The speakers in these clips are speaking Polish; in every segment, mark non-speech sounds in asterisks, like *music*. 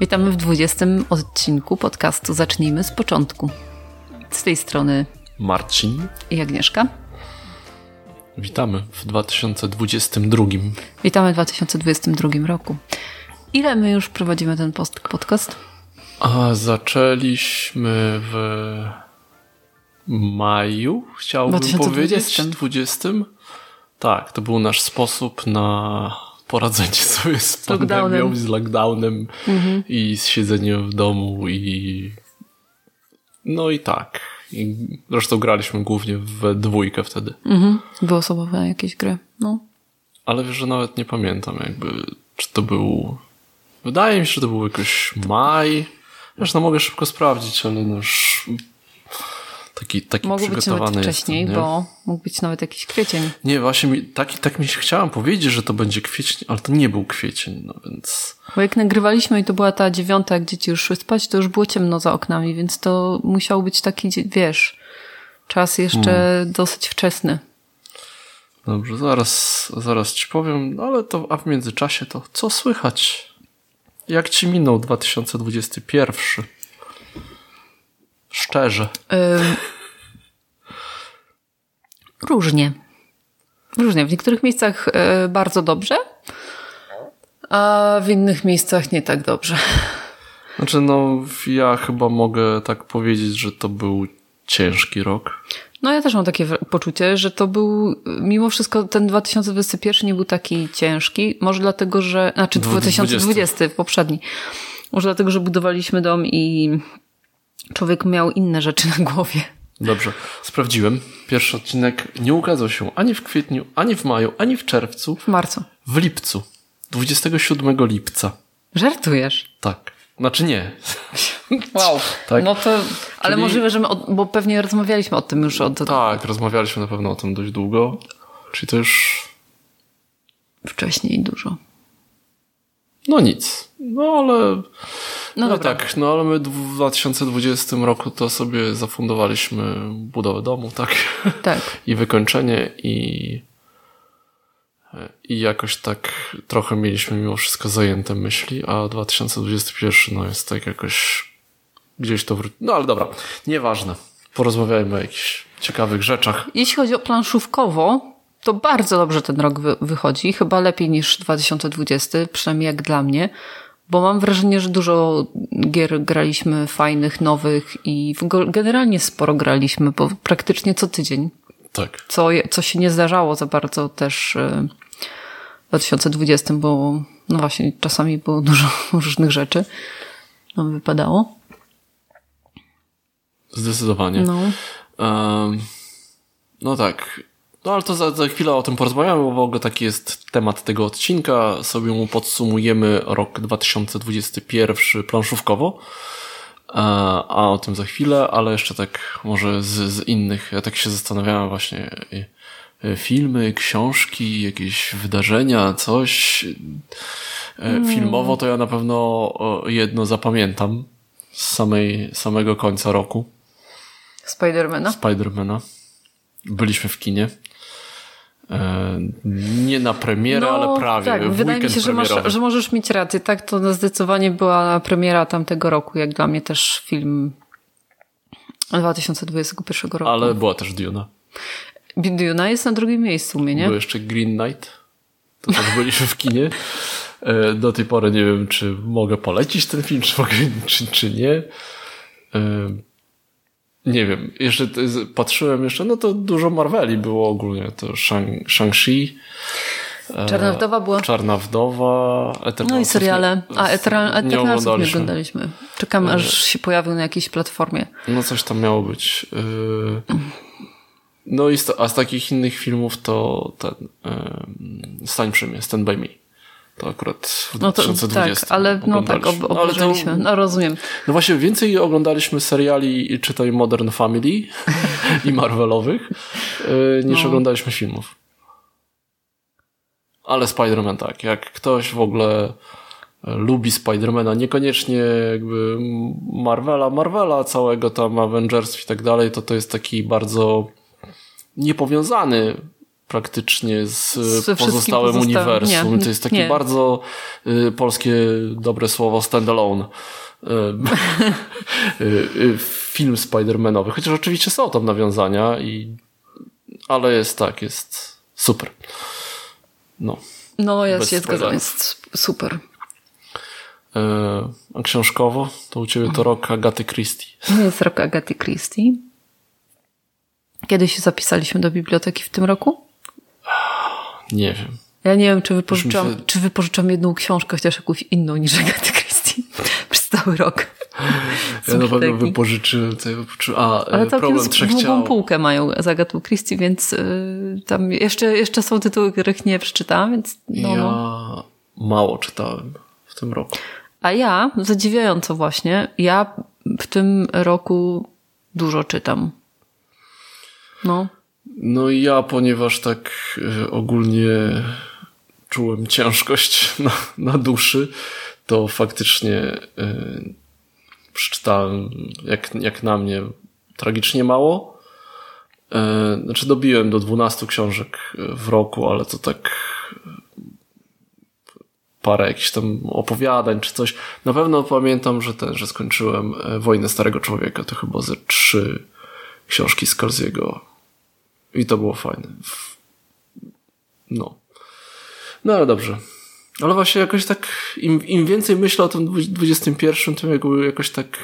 Witamy w 20 odcinku podcastu Zacznijmy z początku. Z tej strony Marcin i Agnieszka. Witamy w 2022. Witamy w 2022 roku. Ile my już prowadzimy ten podcast? A zaczęliśmy w maju, chciałbym 2020. powiedzieć, 20. Tak, to był nasz sposób na poradzenie *laughs* sobie z, z pandemią, z lockdownem mhm. i z siedzeniem w domu i no i tak. I zresztą graliśmy głównie w dwójkę wtedy. Mhm. Wyosobowe jakieś gry, no. Ale wiesz, że nawet nie pamiętam jakby, czy to był... Wydaje mi się, że to był jakoś maj. Wiesz, no mogę szybko sprawdzić, ale no już taki, taki Mógł przygotowany być nawet wcześniej, jestem, bo mógł być nawet jakiś kwiecień. Nie, właśnie mi, tak, tak mi się chciałam powiedzieć, że to będzie kwiecień, ale to nie był kwiecień, no więc... Bo jak nagrywaliśmy i to była ta dziewiąta, jak dzieci już szły spać, to już było ciemno za oknami, więc to musiał być taki, wiesz, czas jeszcze hmm. dosyć wczesny. Dobrze, zaraz, zaraz ci powiem, no ale to, a w międzyczasie to co słychać? Jak ci minął 2021? Szczerze. różnie. Różnie. W niektórych miejscach y, bardzo dobrze, a w innych miejscach nie tak dobrze. Znaczy, no, ja chyba mogę tak powiedzieć, że to był ciężki rok. No, ja też mam takie poczucie, że to był, mimo wszystko, ten 2021 nie był taki ciężki. Może dlatego, że, znaczy 2020, 2020 poprzedni. Może dlatego, że budowaliśmy dom i człowiek miał inne rzeczy na głowie. Dobrze, sprawdziłem. Pierwszy odcinek nie ukazał się ani w kwietniu, ani w maju, ani w czerwcu. W marcu. W lipcu. 27 lipca. Żartujesz? Tak. Znaczy nie. *laughs* Wow. tak? No to, ale Czyli... możliwe, że my, od, bo pewnie rozmawialiśmy o tym już od... Tak, rozmawialiśmy na pewno o tym dość długo. Czyli to już... Wcześniej dużo. No nic. No ale. No, no tak, no ale my w 2020 roku to sobie zafundowaliśmy budowę domu, tak? Tak. *laughs* I wykończenie i. I jakoś tak trochę mieliśmy mimo wszystko zajęte myśli, a 2021 no jest tak jakoś gdzieś to wróci. No ale dobra, nieważne. Porozmawiajmy o jakichś ciekawych rzeczach. Jeśli chodzi o planszówkowo, to bardzo dobrze ten rok wy wychodzi, chyba lepiej niż 2020, przynajmniej jak dla mnie, bo mam wrażenie, że dużo gier graliśmy fajnych, nowych i generalnie sporo graliśmy, bo praktycznie co tydzień. Tak. Co, co się nie zdarzało za bardzo też e, w 2020, bo no właśnie czasami było *laughs* dużo różnych rzeczy nam wypadało. Zdecydowanie. No. Um, no tak. No ale to za, za chwilę o tym porozmawiamy, bo w ogóle taki jest temat tego odcinka. Sobie mu podsumujemy rok 2021 planszówkowo. E, a o tym za chwilę, ale jeszcze tak może z, z innych. Ja tak się zastanawiałem właśnie e, e, filmy, książki, jakieś wydarzenia, coś. Mm. Filmowo to ja na pewno jedno zapamiętam z samej, samego końca roku. Spidermana? Spidermana. Byliśmy w kinie. E, nie na premierę, no, ale prawie. Tak, wydaje mi się, że, masz, że możesz mieć rację. Tak, to zdecydowanie była premiera tamtego roku, jak dla mnie też film 2021 roku. Ale była też Duna. Duna jest na drugim miejscu u mnie, nie? Był jeszcze Green Knight. To też *laughs* byliśmy w kinie. E, do tej pory nie wiem, czy mogę polecić ten film, czy, mogę, czy, czy nie. E, nie wiem, jeszcze patrzyłem jeszcze, no to dużo Marveli było ogólnie, to Shang-Chi. E, Czarna Wdowa była. Czarna Wdowa. Eternal no i seriale. A Eternal, nie oglądaliśmy. oglądaliśmy. Czekamy, aż się pojawił na jakiejś platformie. No coś tam miało być. E, no i a z takich innych filmów to ten Stań przy mnie, Stand By Me. To akurat w no to, 2020. Tak, ale no tak, ob, obejrzeliśmy. No, rozumiem. No właśnie, więcej oglądaliśmy seriali, czytaj Modern Family *laughs* i Marvelowych, yy, niż no. oglądaliśmy filmów. Ale Spider-Man tak. Jak ktoś w ogóle e, lubi Spidermana, niekoniecznie jakby Marvela, Marvela całego tam Avengers i tak dalej, to to jest taki bardzo niepowiązany praktycznie z, Ze pozostałym uniwersum. nie, to jest takie nie. bardzo y, polskie dobre słowo standalone. Y, *laughs* y, y, film Spider-Manowy, chociaż oczywiście są tam nawiązania, i, ale jest tak, jest super. No. No, ja się zgadzam, jest super. A książkowo? To u ciebie to rok Agaty Christie. To jest rok Agaty Christie. Kiedy się zapisaliśmy do biblioteki w tym roku? Nie wiem. Ja nie wiem, czy wypożyczam, się- czy wypożyczam jedną książkę, chociaż jakąś inną niż Agaty Christie *laughs* przez cały rok. Ja na pewno wypożyczyłem, co ja wypożyczyłem. A, Ale e, całkiem problem z- trzech długą ciał. półkę mają z Agatą Christie, więc y, tam jeszcze, jeszcze są tytuły, których nie przeczytałam, więc no, Ja no. mało czytałem w tym roku. A ja, zadziwiająco właśnie, ja w tym roku dużo czytam. No. No i ja, ponieważ tak e, ogólnie czułem ciężkość *laughs* na, na duszy, to faktycznie e, przeczytałem, jak, jak na mnie, tragicznie mało. E, Znaczy dobiłem do 12 książek w roku, ale to tak parę jakichś tam opowiadań czy coś. Na pewno pamiętam, że ten, że skończyłem Wojnę Starego Człowieka, to chyba ze trzy książki Scorsiego. I to było fajne. No. No ale dobrze. Ale właśnie jakoś tak, im, im więcej myślę o tym dwu- XXI, tym jakby jakoś tak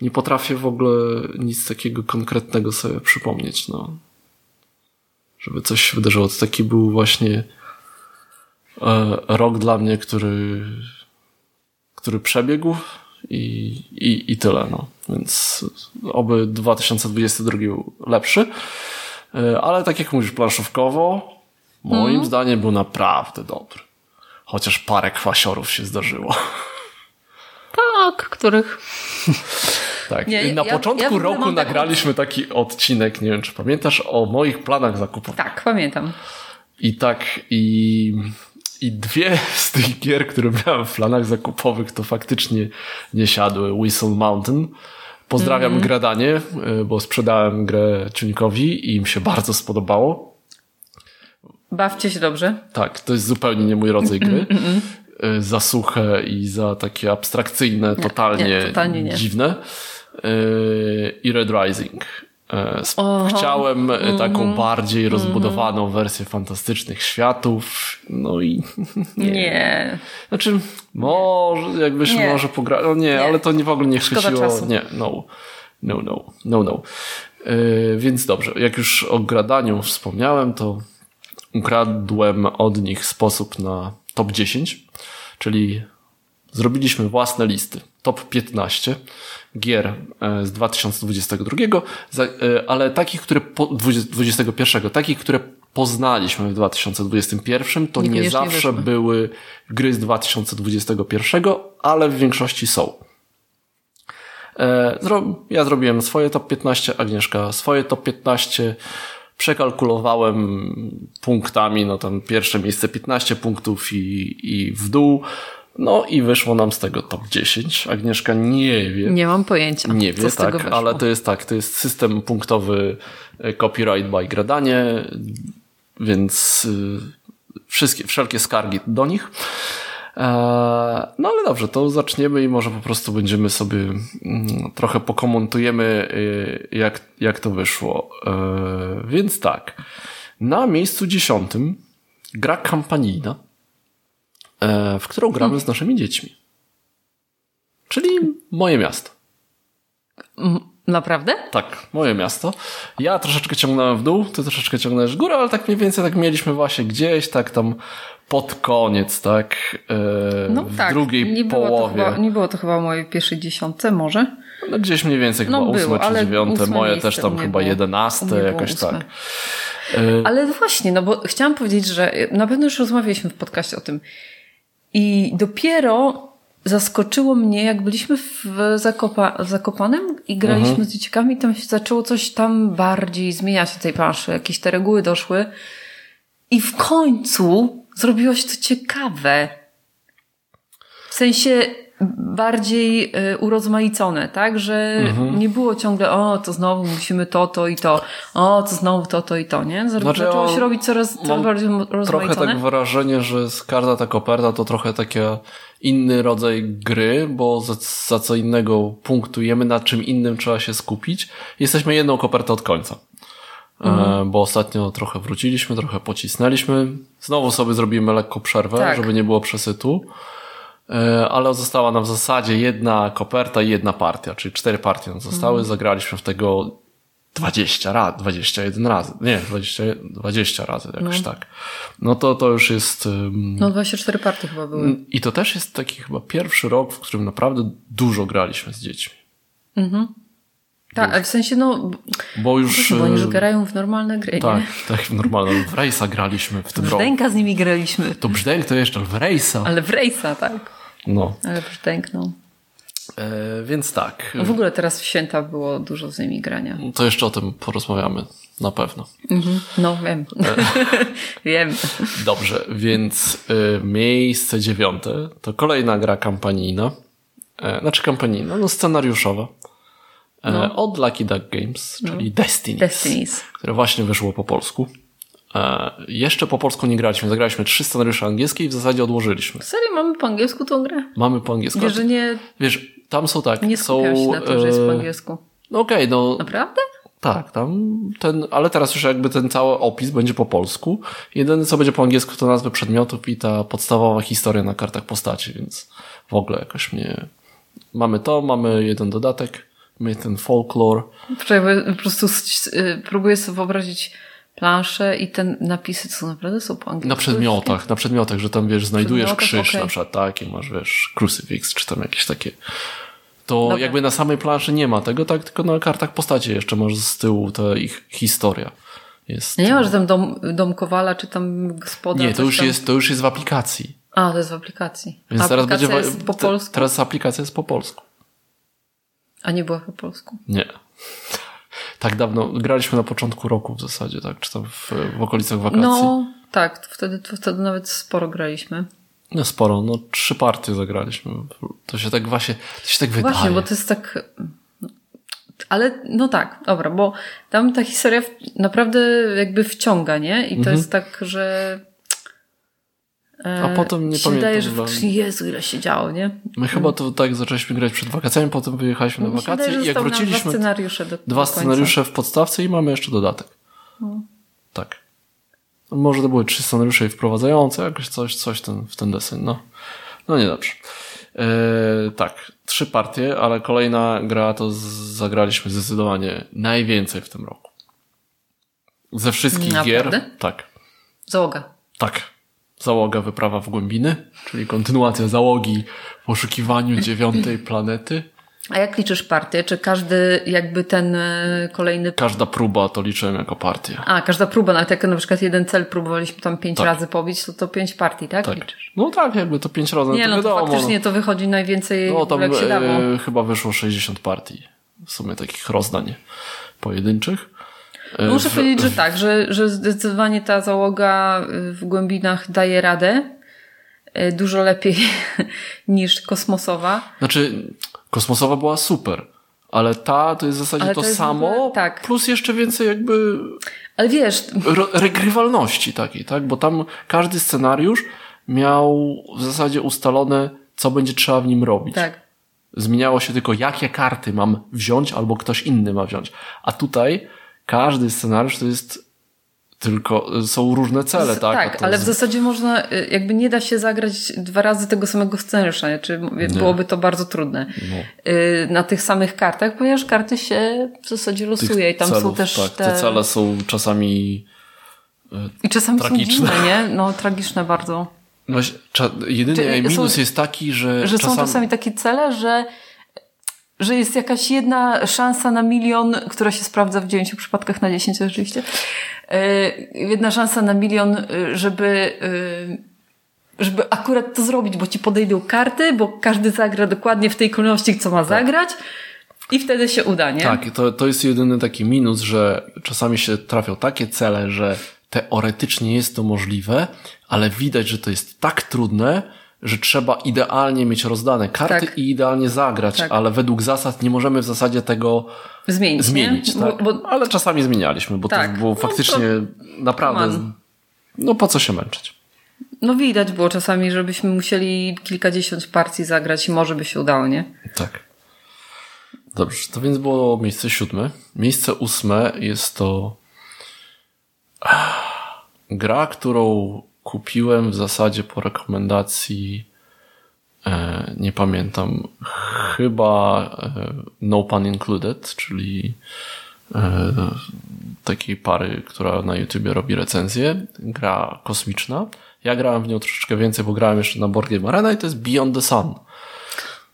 nie potrafię w ogóle nic takiego konkretnego sobie przypomnieć, no. Żeby coś się wydarzyło. To taki był właśnie e, rok dla mnie, który, który przebiegł i, i, i tyle, no. Więc oby 2022 był lepszy. E, Ale tak jak mówisz, planszówkowo, moim zdaniem był naprawdę dobry. Chociaż parę kwasiorów się zdarzyło. Tak, których. *laughs* Tak. Nie, Na ja- początku ja roku nagraliśmy taki odcinek, nie wiem czy pamiętasz, o moich planach zakupowych. Tak, pamiętam. I tak, i, i dwie *laughs* z tych gier, które miałem w planach zakupowych, to faktycznie nie siadły. Whistle Mountain. Pozdrawiam Mhm. Gradanie, y, bo sprzedałem grę Ciunikowi i im się bardzo spodobało. Bawcie się dobrze. Tak, to jest zupełnie nie mój rodzaj gry. *laughs* Mm, Y, Za suche i za takie abstrakcyjne, totalnie, nie, totalnie nie. dziwne. Y, I Red Rising. Oho. Chciałem y, Mhm. taką bardziej rozbudowaną wersję fantastycznych światów. No i *laughs* Nie. znaczy, może, jakbyś Nie. może pograł. No nie, ale to nie w ogóle nie Szkoda chwyciło. czasu. Nie, no. No, no, no, no. Yy, więc dobrze, jak już o gradaniu wspomniałem, to ukradłem od nich sposób na top 10, czyli zrobiliśmy własne listy. Top 15 gier e, z 2022, za- e, ale takich, które po, 20 21, takich, które poznaliśmy w 2021, to nie zawsze wyszły. były gry z 2021, ale w większości są. E, Ja zrobiłem swoje top 15, Agnieszka swoje top 15. Przekalkulowałem punktami, no tam pierwsze miejsce 15 punktów i, i w dół. No i wyszło nam z tego top 10. Agnieszka nie wie. Nie mam pojęcia. Nie co wie, z tego tak, ale to jest tak, to jest system punktowy e, copyright by gradanie, więc y, wszystkie, wszelkie skargi do nich. E, No ale dobrze, to zaczniemy i może po prostu będziemy sobie mm, trochę pokomentujemy, jak, jak to wyszło. E, Więc tak, na miejscu dziesiątym gra kampanijna, e, w którą gramy z naszymi dziećmi. Czyli moje miasto. Naprawdę? Tak, moje miasto. Ja troszeczkę ciągnąłem w dół, ty troszeczkę ciągnąłeś w górę, ale tak mniej więcej tak mieliśmy właśnie gdzieś, tak tam pod koniec, tak, e, No w tak. drugiej nie było połowie. To chyba, nie było to chyba w mojej pierwszej dziesiątce, może? No gdzieś mniej więcej No chyba było, ósme czy dziewiąte, moje też tam chyba było. jedenaste, było jakoś ósme. tak. Ale właśnie, no bo chciałam powiedzieć, że na pewno już rozmawialiśmy w podcaście o tym. I dopiero zaskoczyło mnie, jak byliśmy w, Zakopa, Zakopanem i graliśmy Mhm. z dzieciakami, tam się zaczęło coś tam bardziej zmieniać na tej planszy. Jakieś te reguły doszły. I w końcu zrobiło się to ciekawe. W sensie bardziej y, urozmaicone, tak? Że Mhm. nie było ciągle, o, to znowu musimy to, to i to, o, to znowu to, to i to, nie? Zar- Znaczy, Zaczęło się robić coraz, coraz bardziej Trochę rozmaicone. tak wrażenie, że z każda ta koperta to trochę taki inny rodzaj gry, bo za, za co innego punktujemy, na czym innym trzeba się skupić. Jesteśmy jedną kopertę od końca. E, bo ostatnio trochę wróciliśmy, trochę pocisnęliśmy. Znowu sobie zrobimy lekko przerwę, Tak. żeby nie było przesytu. E, ale została nam w zasadzie jedna koperta i jedna partia, czyli cztery partie nam zostały. Zagraliśmy w tego 20 razy, 21 razy. Nie, 20, 20 razy, jakoś tak. No to to już jest. ym, No 24 partie chyba były. I to też jest taki chyba pierwszy rok, w którym naprawdę dużo graliśmy z dziećmi. Tak, ale w sensie, no, Bo już. bo oni już e, grają w normalne gry, Tak, nie? tak, normalnie. W Rejsa graliśmy w tym roku. Brzdęka z nimi graliśmy. To brzdęk to jeszcze w Rejsa. Ale w rejsa, tak. No. Ale brzdęk, no. E, więc tak. W ogóle teraz w święta było dużo z nimi grania. To jeszcze o tym porozmawiamy. Na pewno. No, wiem. *laughs* wiem. Dobrze, więc y, miejsce dziewiąte to kolejna gra kampanijna. E, znaczy kampanijna, no scenariuszowa. E, Od Lucky Duck Games, czyli Destiny. Destinies. Które właśnie wyszło po polsku. E, jeszcze po polsku nie graliśmy. Zagraliśmy trzy scenariusze angielskie i w zasadzie odłożyliśmy. Serio, mamy po angielsku tą grę? Mamy po angielsku. Wiesz, że nie, Wiesz, tam są tak. nie są, skupiam się na tym, że jest po e, angielsku. No okej, no Naprawdę? tak, tam ten, ale teraz już jakby ten cały opis będzie po polsku. Jedyne co będzie po angielsku to nazwy przedmiotów i ta podstawowa historia na kartach postaci, więc w ogóle jakoś mnie... Mamy to, mamy jeden dodatek, mamy ten folklore. Wczoraj po prostu próbuję sobie wyobrazić planszę i te napisy, co naprawdę są po angielsku. Na przedmiotach, na przedmiotach, że tam wiesz, znajdujesz krzyż okej. na przykład, tak, i masz wiesz, crucifix, czy tam jakieś takie. To Dobra. jakby na samej planszy nie ma tego, tak, tylko na kartach postaci jeszcze masz z tyłu ta ich historia. Jest. Nie ma, że tam dom, dom Kowala, czy tam gospoda. Nie, to już tam... jest, to już jest w aplikacji. A, to jest w aplikacji. Więc A teraz będzie. jest po polsku? Teraz aplikacja jest po polsku. A nie była po polsku. Nie. Tak dawno, graliśmy na początku roku w zasadzie, tak, czy tam w, w okolicach wakacji. No. No, tak, wtedy, wtedy nawet sporo graliśmy. no sporo, no trzy partie zagraliśmy. To się tak właśnie, to się tak wydaje. Właśnie, bo to jest tak. Ale no tak, dobra, bo tam ta historia naprawdę jakby wciąga, nie? I to Mhm. jest tak, że. E, A potem nie się wydaje, że pamiętam, bo- faktycznie Jezu, ile się działo, nie? My chyba to tak zaczęliśmy grać przed wakacjami, potem wyjechaliśmy na się wakacje wydaje, i jak nam Dwa wróciliśmy, scenariusze do, dwa scenariusze w podstawce i mamy jeszcze dodatek. Tak. Może to były trzy scenariusze i wprowadzające, jakoś coś, coś ten, w ten deseń, no. No niedobrze. Eee, tak, trzy partie, ale kolejna gra to zagraliśmy zdecydowanie najwięcej w tym roku. Ze wszystkich Naprawdę? gier. Tak. Załoga. Tak. Załoga Wyprawa w Głębiny, czyli kontynuacja załogi w poszukiwaniu dziewiątej planety. A jak liczysz partię? Czy każdy jakby ten e, kolejny. Każda próba to liczyłem jako partię. A, każda próba, nawet jak na przykład jeden cel próbowaliśmy tam pięć Tak. razy pobić, to to pięć partii, tak? Tak. Liczysz? No tak, jakby to pięć razy, Nie, to no to wiadomo. faktycznie to wychodzi najwięcej, no, no, tam jak się dało. e, chyba wyszło 60 partii. W sumie takich rozdań pojedynczych. E, Muszę w- powiedzieć, że tak, że, że zdecydowanie ta załoga y, w głębinach daje radę. y, Dużo lepiej *laughs* niż kosmosowa. Znaczy, kosmosowa była super, ale ta to jest w zasadzie to, to jest samo, ogóle- tak. plus jeszcze więcej jakby Ale wiesz, regrywalności takiej, tak? Bo tam każdy scenariusz miał w zasadzie ustalone, co będzie trzeba w nim robić. tak. Zmieniało się tylko, jakie karty mam wziąć, albo ktoś inny ma wziąć. A tutaj każdy scenariusz to jest tylko, są różne cele, tak? Tak, ale w zasadzie można, y, jakby nie da się zagrać dwa razy tego samego scenariusza, nie? czy byłoby to bardzo trudne. No. Y, Na tych samych kartach, ponieważ karty się w zasadzie losuje i tam są celów, też tak, te... te cele są czasami I czasami tragiczne. są dziwne, nie? No, tragiczne bardzo. Cza- jedyny minus są- jest taki, że, Że czasami, są czasami takie cele, że, że jest jakaś jedna szansa na milion, która się sprawdza w dziewięciu przypadkach na dziesięć oczywiście. Yy, Jedna szansa na milion, yy, żeby, yy, żeby akurat to zrobić, bo ci podejdą karty, bo każdy zagra dokładnie w tej kolejności, co ma zagrać i wtedy się uda, nie? Tak, to, to jest jedyny taki minus, że czasami się trafią takie cele, że teoretycznie jest to możliwe, ale widać, że to jest tak trudne, że trzeba idealnie mieć rozdane karty Tak. i idealnie zagrać, Tak. ale według zasad nie możemy w zasadzie tego Zmienić, zmienić. Tak? Bo, bo, Ale czasami zmienialiśmy, bo Tak. to było No faktycznie naprawdę. come on. No po co się męczyć? no widać było czasami, żebyśmy musieli kilkadziesiąt partii zagrać i może by się udało, nie? Tak. Dobrze, to więc było miejsce siódme. Miejsce ósme jest to ah, gra, którą kupiłem w zasadzie po rekomendacji e, nie pamiętam, chyba e, No Pun Included, czyli e, takiej pary, która na YouTubie robi recenzję. Gra kosmiczna. Ja grałem w nią troszeczkę więcej, bo grałem jeszcze na Board Game Arena i to jest Beyond the Sun.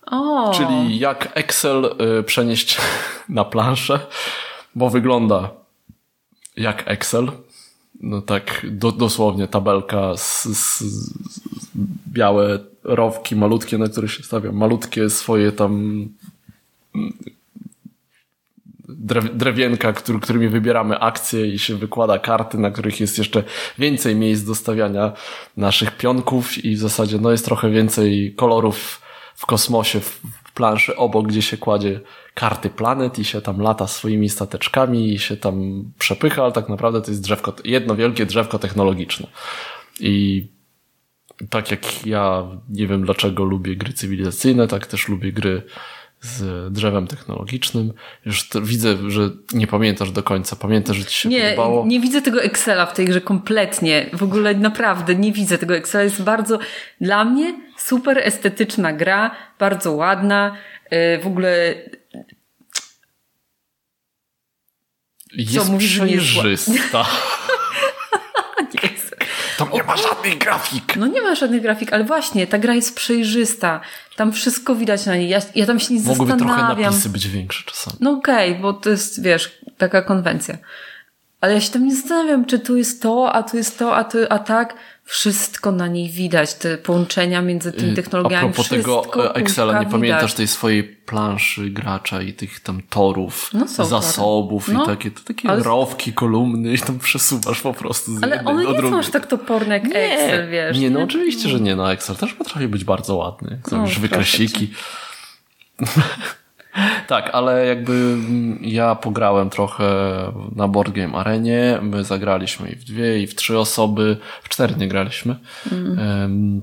O, Czyli jak Excel przenieść *laughs* na planszę, bo wygląda jak Excel. No tak do, dosłownie tabelka z, z, z białe rowki malutkie, na które się stawia malutkie swoje tam mm, drew, drewienka, który, którymi wybieramy akcje i się wykłada karty, na których jest jeszcze więcej miejsc do stawiania naszych pionków i w zasadzie no jest trochę więcej kolorów w kosmosie, w planszy obok, gdzie się kładzie karty planet i się tam lata swoimi stateczkami i się tam przepycha, ale tak naprawdę to jest drzewko, jedno wielkie drzewko technologiczne. I tak jak ja nie wiem dlaczego lubię gry cywilizacyjne, tak też lubię gry z drzewem technologicznym. Już widzę, że nie pamiętasz do końca. Pamiętasz, że ci się nie, podobało? nie widzę tego Excela w tej grze kompletnie. W ogóle naprawdę nie widzę tego Excela. Jest bardzo, dla mnie, super estetyczna gra, bardzo ładna. Yy, W ogóle jest jest przejrzysta. *laughs* jest. Tam nie ma żadnych grafik. No nie ma żadnych grafik, ale właśnie, ta gra jest przejrzysta. Tam wszystko widać na niej. Ja, ja tam się nie Mogłyby trochę zastanawiam. napisy być większe czasami. No okej, bo to jest, wiesz, taka konwencja. Ale ja się tam nie zastanawiam, czy tu jest to, a tu jest to, a tu, a tak. Wszystko na niej widać, te połączenia między tymi Y, technologiami. A propos wszystko, tego Excela, nie pamiętasz widać. tej swojej planszy gracza i tych tam torów, No zasobów tory. i No. takie, to takie Ale- rowki, kolumny i tam przesuwasz po prostu z Ale jednej one do nie są aż tak toporne jak Excel, wiesz. Nie, no oczywiście, że nie. No Excel też potrafi być bardzo ładny. Jak proszę wykresiki. Tak, ale jakby mm, ja pograłem trochę na Board Game Arenie. My zagraliśmy i w dwie, i w trzy osoby. W cztery nie graliśmy. Em,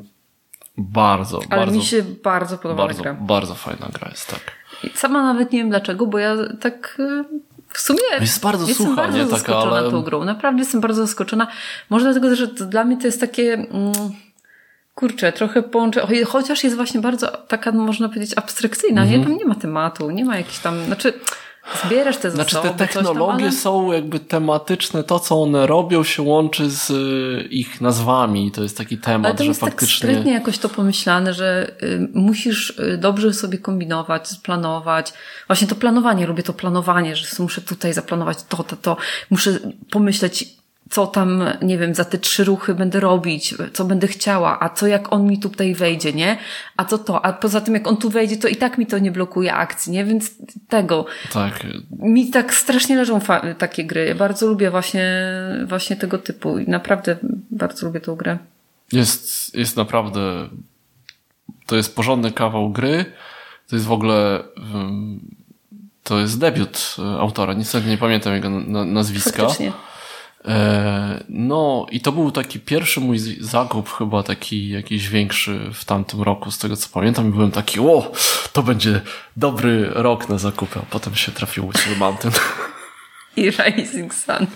bardzo. Ale bardzo, mi się bardzo podoba bardzo, gra. bardzo fajna gra jest, tak. I Sama nawet nie wiem dlaczego, bo ja tak y, w sumie Jest bardzo jestem sucha, bardzo nie? Taka, zaskoczona ale- tą grą. Naprawdę jestem bardzo zaskoczona. Może dlatego, że dla mnie to jest takie... Mm, kurczę, trochę połączę... cho- Chociaż jest właśnie bardzo taka, można powiedzieć, abstrakcyjna. Nie? Tam nie ma tematu, nie ma jakichś tam... Znaczy, zbierasz te Znaczy zasoby, te coś tam, technologie ale... są jakby tematyczne, to co one robią się łączy z y, ich nazwami. To jest taki Ale temat, to że jest tak faktycznie... sprytnie jakoś to pomyślane, że y, musisz y, dobrze sobie kombinować, planować. Właśnie to planowanie, lubię to planowanie, że muszę tutaj zaplanować to, to, to. Muszę pomyśleć, co tam, nie wiem, za te trzy ruchy będę robić, co będę chciała, a co jak on mi tutaj wejdzie, nie? A co to? A poza tym jak on tu wejdzie, to i tak mi to nie blokuje akcji, nie? Więc tego. Tak, Mi tak strasznie leżą takie gry. Ja bardzo lubię właśnie, właśnie tego typu i naprawdę bardzo lubię tą grę. Jest, jest naprawdę. To jest porządny kawał gry. To jest w ogóle. To jest debiut y, autora. Niestety nie pamiętam jego na, nazwiska. Faktycznie. E, no i to był taki pierwszy mój zakup, chyba taki jakiś większy w tamtym roku, z tego co pamiętam. I byłem taki, o, to będzie dobry rok na zakupy. A potem się trafił Whistle Mountain. *laughs* I Rising Sun.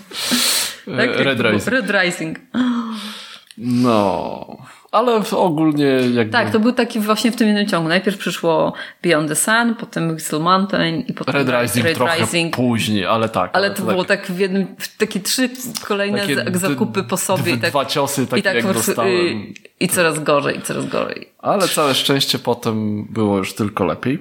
E, Tak, Red? Rising. Red Rising. *gasps* No, ale ogólnie jakby... Tak, to był taki właśnie w tym jednym ciągu. Najpierw przyszło Beyond the Sun, potem Whistle Mountain i potem Red Rising Red trochę Rising. później, ale tak. Ale to było tak w jednym, w takie trzy kolejne Takie zakupy po sobie. i tak, dwa ciosy takie i tak jak dostałem. y, I coraz gorzej, i coraz gorzej. Ale całe szczęście potem było już tylko lepiej.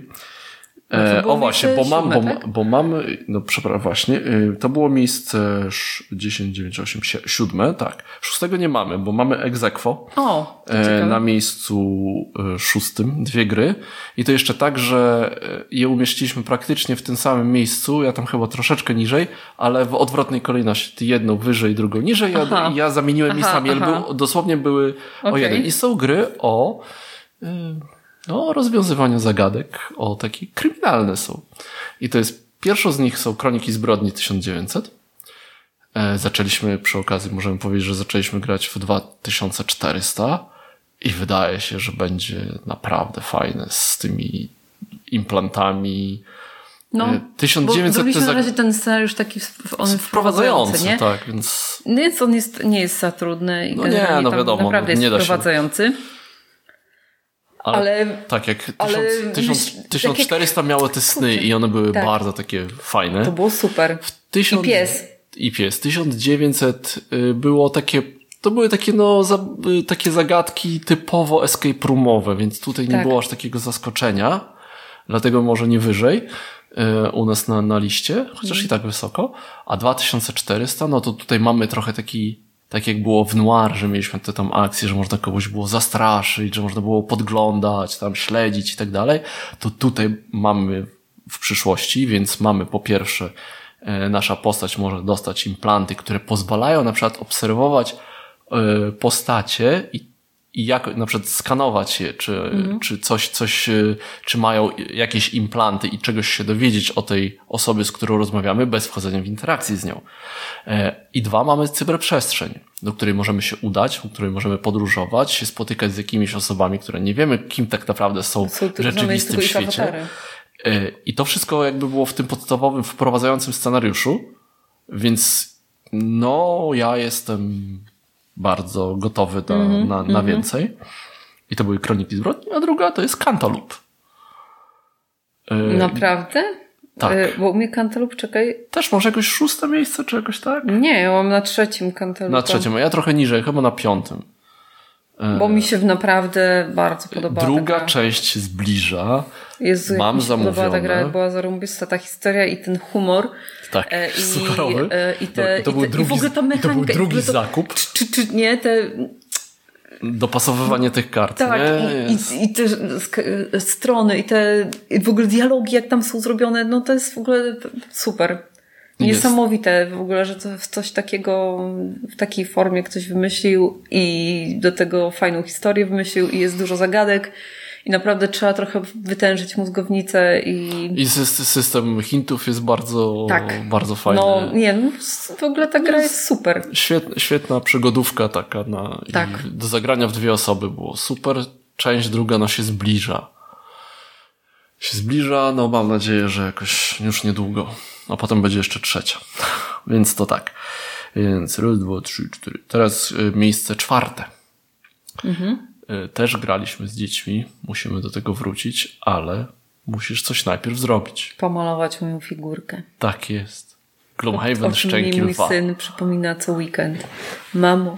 E, o właśnie, bo mam, bo, tak? bo mam, no przepraszam, właśnie, y, to było miejsce sz- 10, 9, 8, 7, tak. Szóstego nie mamy, bo mamy Exequo. O, E, na miejscu e, szóstym, dwie gry. I to jeszcze tak, że e, je umieściliśmy praktycznie w tym samym miejscu, ja tam chyba troszeczkę niżej, ale w odwrotnej kolejności. Ty jedną wyżej, drugą niżej. Ja, ja zamieniłem Aha, miejscami, ale był, dosłownie były o Okej. jeden. I są gry o y, no, rozwiązywania zagadek o takie kryminalne są. I to jest, pierwszą z nich są Kroniki Zbrodni 1900. E, zaczęliśmy przy okazji, możemy powiedzieć, że zaczęliśmy grać w 2400 i wydaje się, że będzie naprawdę fajne z tymi implantami. No, E, 1900 bo to na razie ten scenariusz taki on wprowadzający, nie? tak, więc No Więc on jest, nie jest za trudny i No nie, no wiadomo, naprawdę jest nie da się. Ale, Ale tak, jak ale 1000, 1000, myśl- 1400 miały te sny i one były tak. bardzo takie fajne. to było super. Tysiąc- I pies. I pies. 1900 y, było takie, to były takie no, za, y, takie zagadki typowo escape roomowe, więc tutaj nie Tak. było aż takiego zaskoczenia, dlatego może nie wyżej y, u nas na, na liście, chociaż i tak wysoko. A 2400, no to tutaj mamy trochę taki, tak jak było w Noir, że mieliśmy te tam akcje, że można kogoś było zastraszyć, że można było podglądać, tam śledzić i tak dalej, to tutaj mamy w przyszłości, więc mamy po pierwsze e, nasza postać może dostać implanty, które pozwalają na przykład obserwować e, postacie i, i jak na przykład skanować je, czy, czy coś, coś, e, czy mają jakieś implanty i czegoś się dowiedzieć o tej osobie, z którą rozmawiamy, bez wchodzenia w interakcję z nią. E, I dwa, mamy cyberprzestrzeń, do której możemy się udać, w której możemy podróżować, się spotykać z jakimiś osobami, które nie wiemy, kim tak naprawdę są, Są w rzeczywistym świecie. E, I to wszystko jakby było w tym podstawowym, wprowadzającym scenariuszu, więc no, ja jestem bardzo gotowy na, Mhm, na, na więcej. I to były Kroniki Zbrodni, a druga to jest Cantaloupe. E, Naprawdę? tak. Y, Bo u mnie kantalup, czekaj. Też może jakoś szóste miejsce, czy jakoś tak? Nie, ja mam na trzecim kantalup. Na trzecim, a ja trochę niżej, chyba na piątym. Bo mi się naprawdę bardzo podobała Druga ta gra. część zbliża. Jezu, mam mi się podobała ta zamówione. gra, była zarąbista ta historia i ten humor. Tak, E, i, sucharowy. e, i, te, to i, był te, drugi- I w ogóle ta to był mechanika. i w drugi to- zakup. Czy, czy, czy nie, te... Dopasowywanie tych kart, Tak, nie? i, Jest- i, i te strony, i te i w ogóle dialogi, jak tam są zrobione, no to jest w ogóle super. Jest. Niesamowite w ogóle, że to coś takiego w takiej formie ktoś wymyślił i do tego fajną historię wymyślił i jest dużo zagadek i naprawdę trzeba trochę wytężyć mózgownicę i... I sys- system hintów jest bardzo, Tak. bardzo fajny. No nie, no, w ogóle ta gra jest super. Świetna, świetna przygodówka taka na, Tak. do zagrania w dwie osoby było super. Część druga no się zbliża. Się zbliża, no mam nadzieję, że jakoś już niedługo. A potem będzie jeszcze trzecia. *laughs* Więc to tak. Więc raz, dwa, trzy, cztery. Teraz y, miejsce czwarte. Y, Też graliśmy z dziećmi. Musimy do tego wrócić, ale musisz coś najpierw zrobić. Pomalować moją figurkę. Tak jest. Gloomhaven Szczęki mój Lwa. syn przypomina co weekend. Mamo,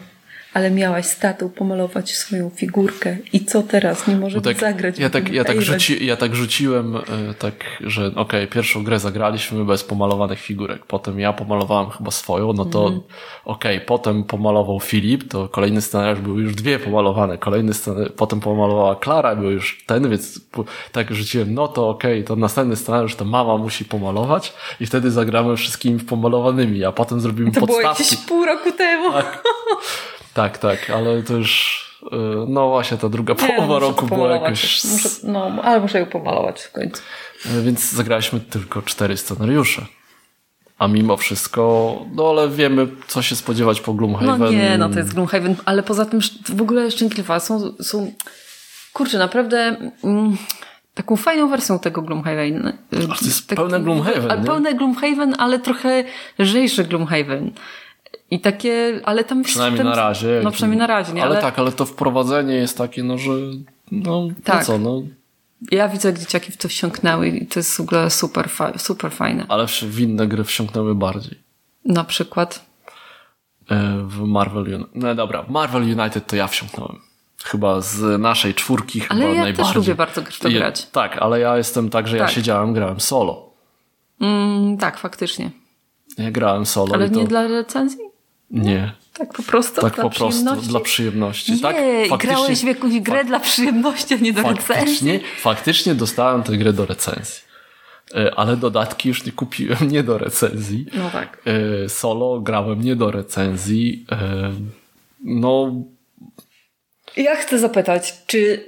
ale miałaś z tatą pomalować swoją figurkę i co teraz? Nie możemy tak, zagrać. ja, tak, ja, tak rzuci, ja tak rzuciłem, e, tak, że okej, pierwszą grę zagraliśmy bez pomalowanych figurek. Potem ja pomalowałem chyba swoją, no to Mhm. okej, potem pomalował Filip, to kolejny scenariusz był już dwie pomalowane. Kolejny scenariusz, potem pomalowała Klara, był już ten, więc tak rzuciłem, no to okej, to następny scenariusz to mama musi pomalować i wtedy zagramy wszystkimi pomalowanymi, a potem zrobimy To było podstawki. jakieś pół roku temu. Tak, *laughs* tak, ale to już, e, no właśnie ta druga Nie, no, połowa muszę roku była jakoś... Muszę, no, ale muszę ją pomalować w końcu. E, Więc zagraliśmy tylko cztery scenariusze. A mimo wszystko, no ale wiemy, co się spodziewać po No Gloomhaven. nie, no to jest Gloomhaven, ale poza tym w ogóle Szczękliwa są, są kurczę, naprawdę mm, taką fajną wersją tego Gloomhaven. to jest pełne Gloomhaven, nie? Pełne Gloomhaven, ale trochę lżejsze Gloomhaven. I takie, ale tam... Przynajmniej ten, na razie. No przynajmniej na razie, nie? Ale, Ale, tak, ale to wprowadzenie jest takie, no że, no, Tak. no co, no. ja widzę, jak dzieciaki w to wsiąknęły i to jest w ogóle super, super fajne. Ale w inne gry wsiąknęły bardziej. Na przykład... E, W Marvel United. No dobra, w Marvel United to ja wsiąknąłem. Chyba z naszej czwórki Ale chyba ja najbardziej. też lubię bardzo w to grać. Tak, ale ja jestem tak, że ja Tak. siedziałem, grałem solo. Mm, tak, faktycznie. Ja grałem solo Ale to... nie dla recenzji? Nie. Tak po prostu? Tak dla po prostu, przyjemności? dla przyjemności. Nie, tak, grałeś w jakąś grę dla przyjemności, a nie do recenzji. faktycznie, faktycznie dostałem tę grę do recenzji. E, Ale dodatki już nie kupiłem *laughs* nie do recenzji. No tak. E, Solo grałem nie do recenzji. E, No, Ja chcę zapytać, czy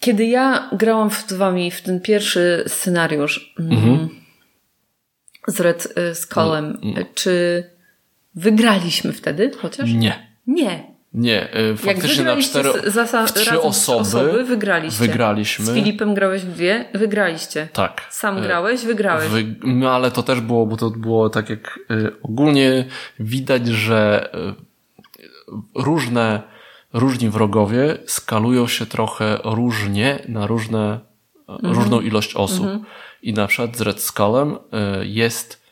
kiedy ja grałam z wami w ten pierwszy scenariusz mm, z Red y, Skullem, y, czy wygraliśmy wtedy chociaż? Nie. Nie. Nie, y, Jak faktycznie na cztery, trzy osoby, osoby wygraliście. wygraliśmy. Z Filipem grałeś w dwie, wygraliście. Tak. Sam Y, grałeś, wygrałeś. Wy, no ale to też było, bo to było tak jak y, ogólnie widać, że y, różne, różni wrogowie skalują się trochę różnie na różne, Mhm. różną ilość osób. I na przykład z Red Skullem y, jest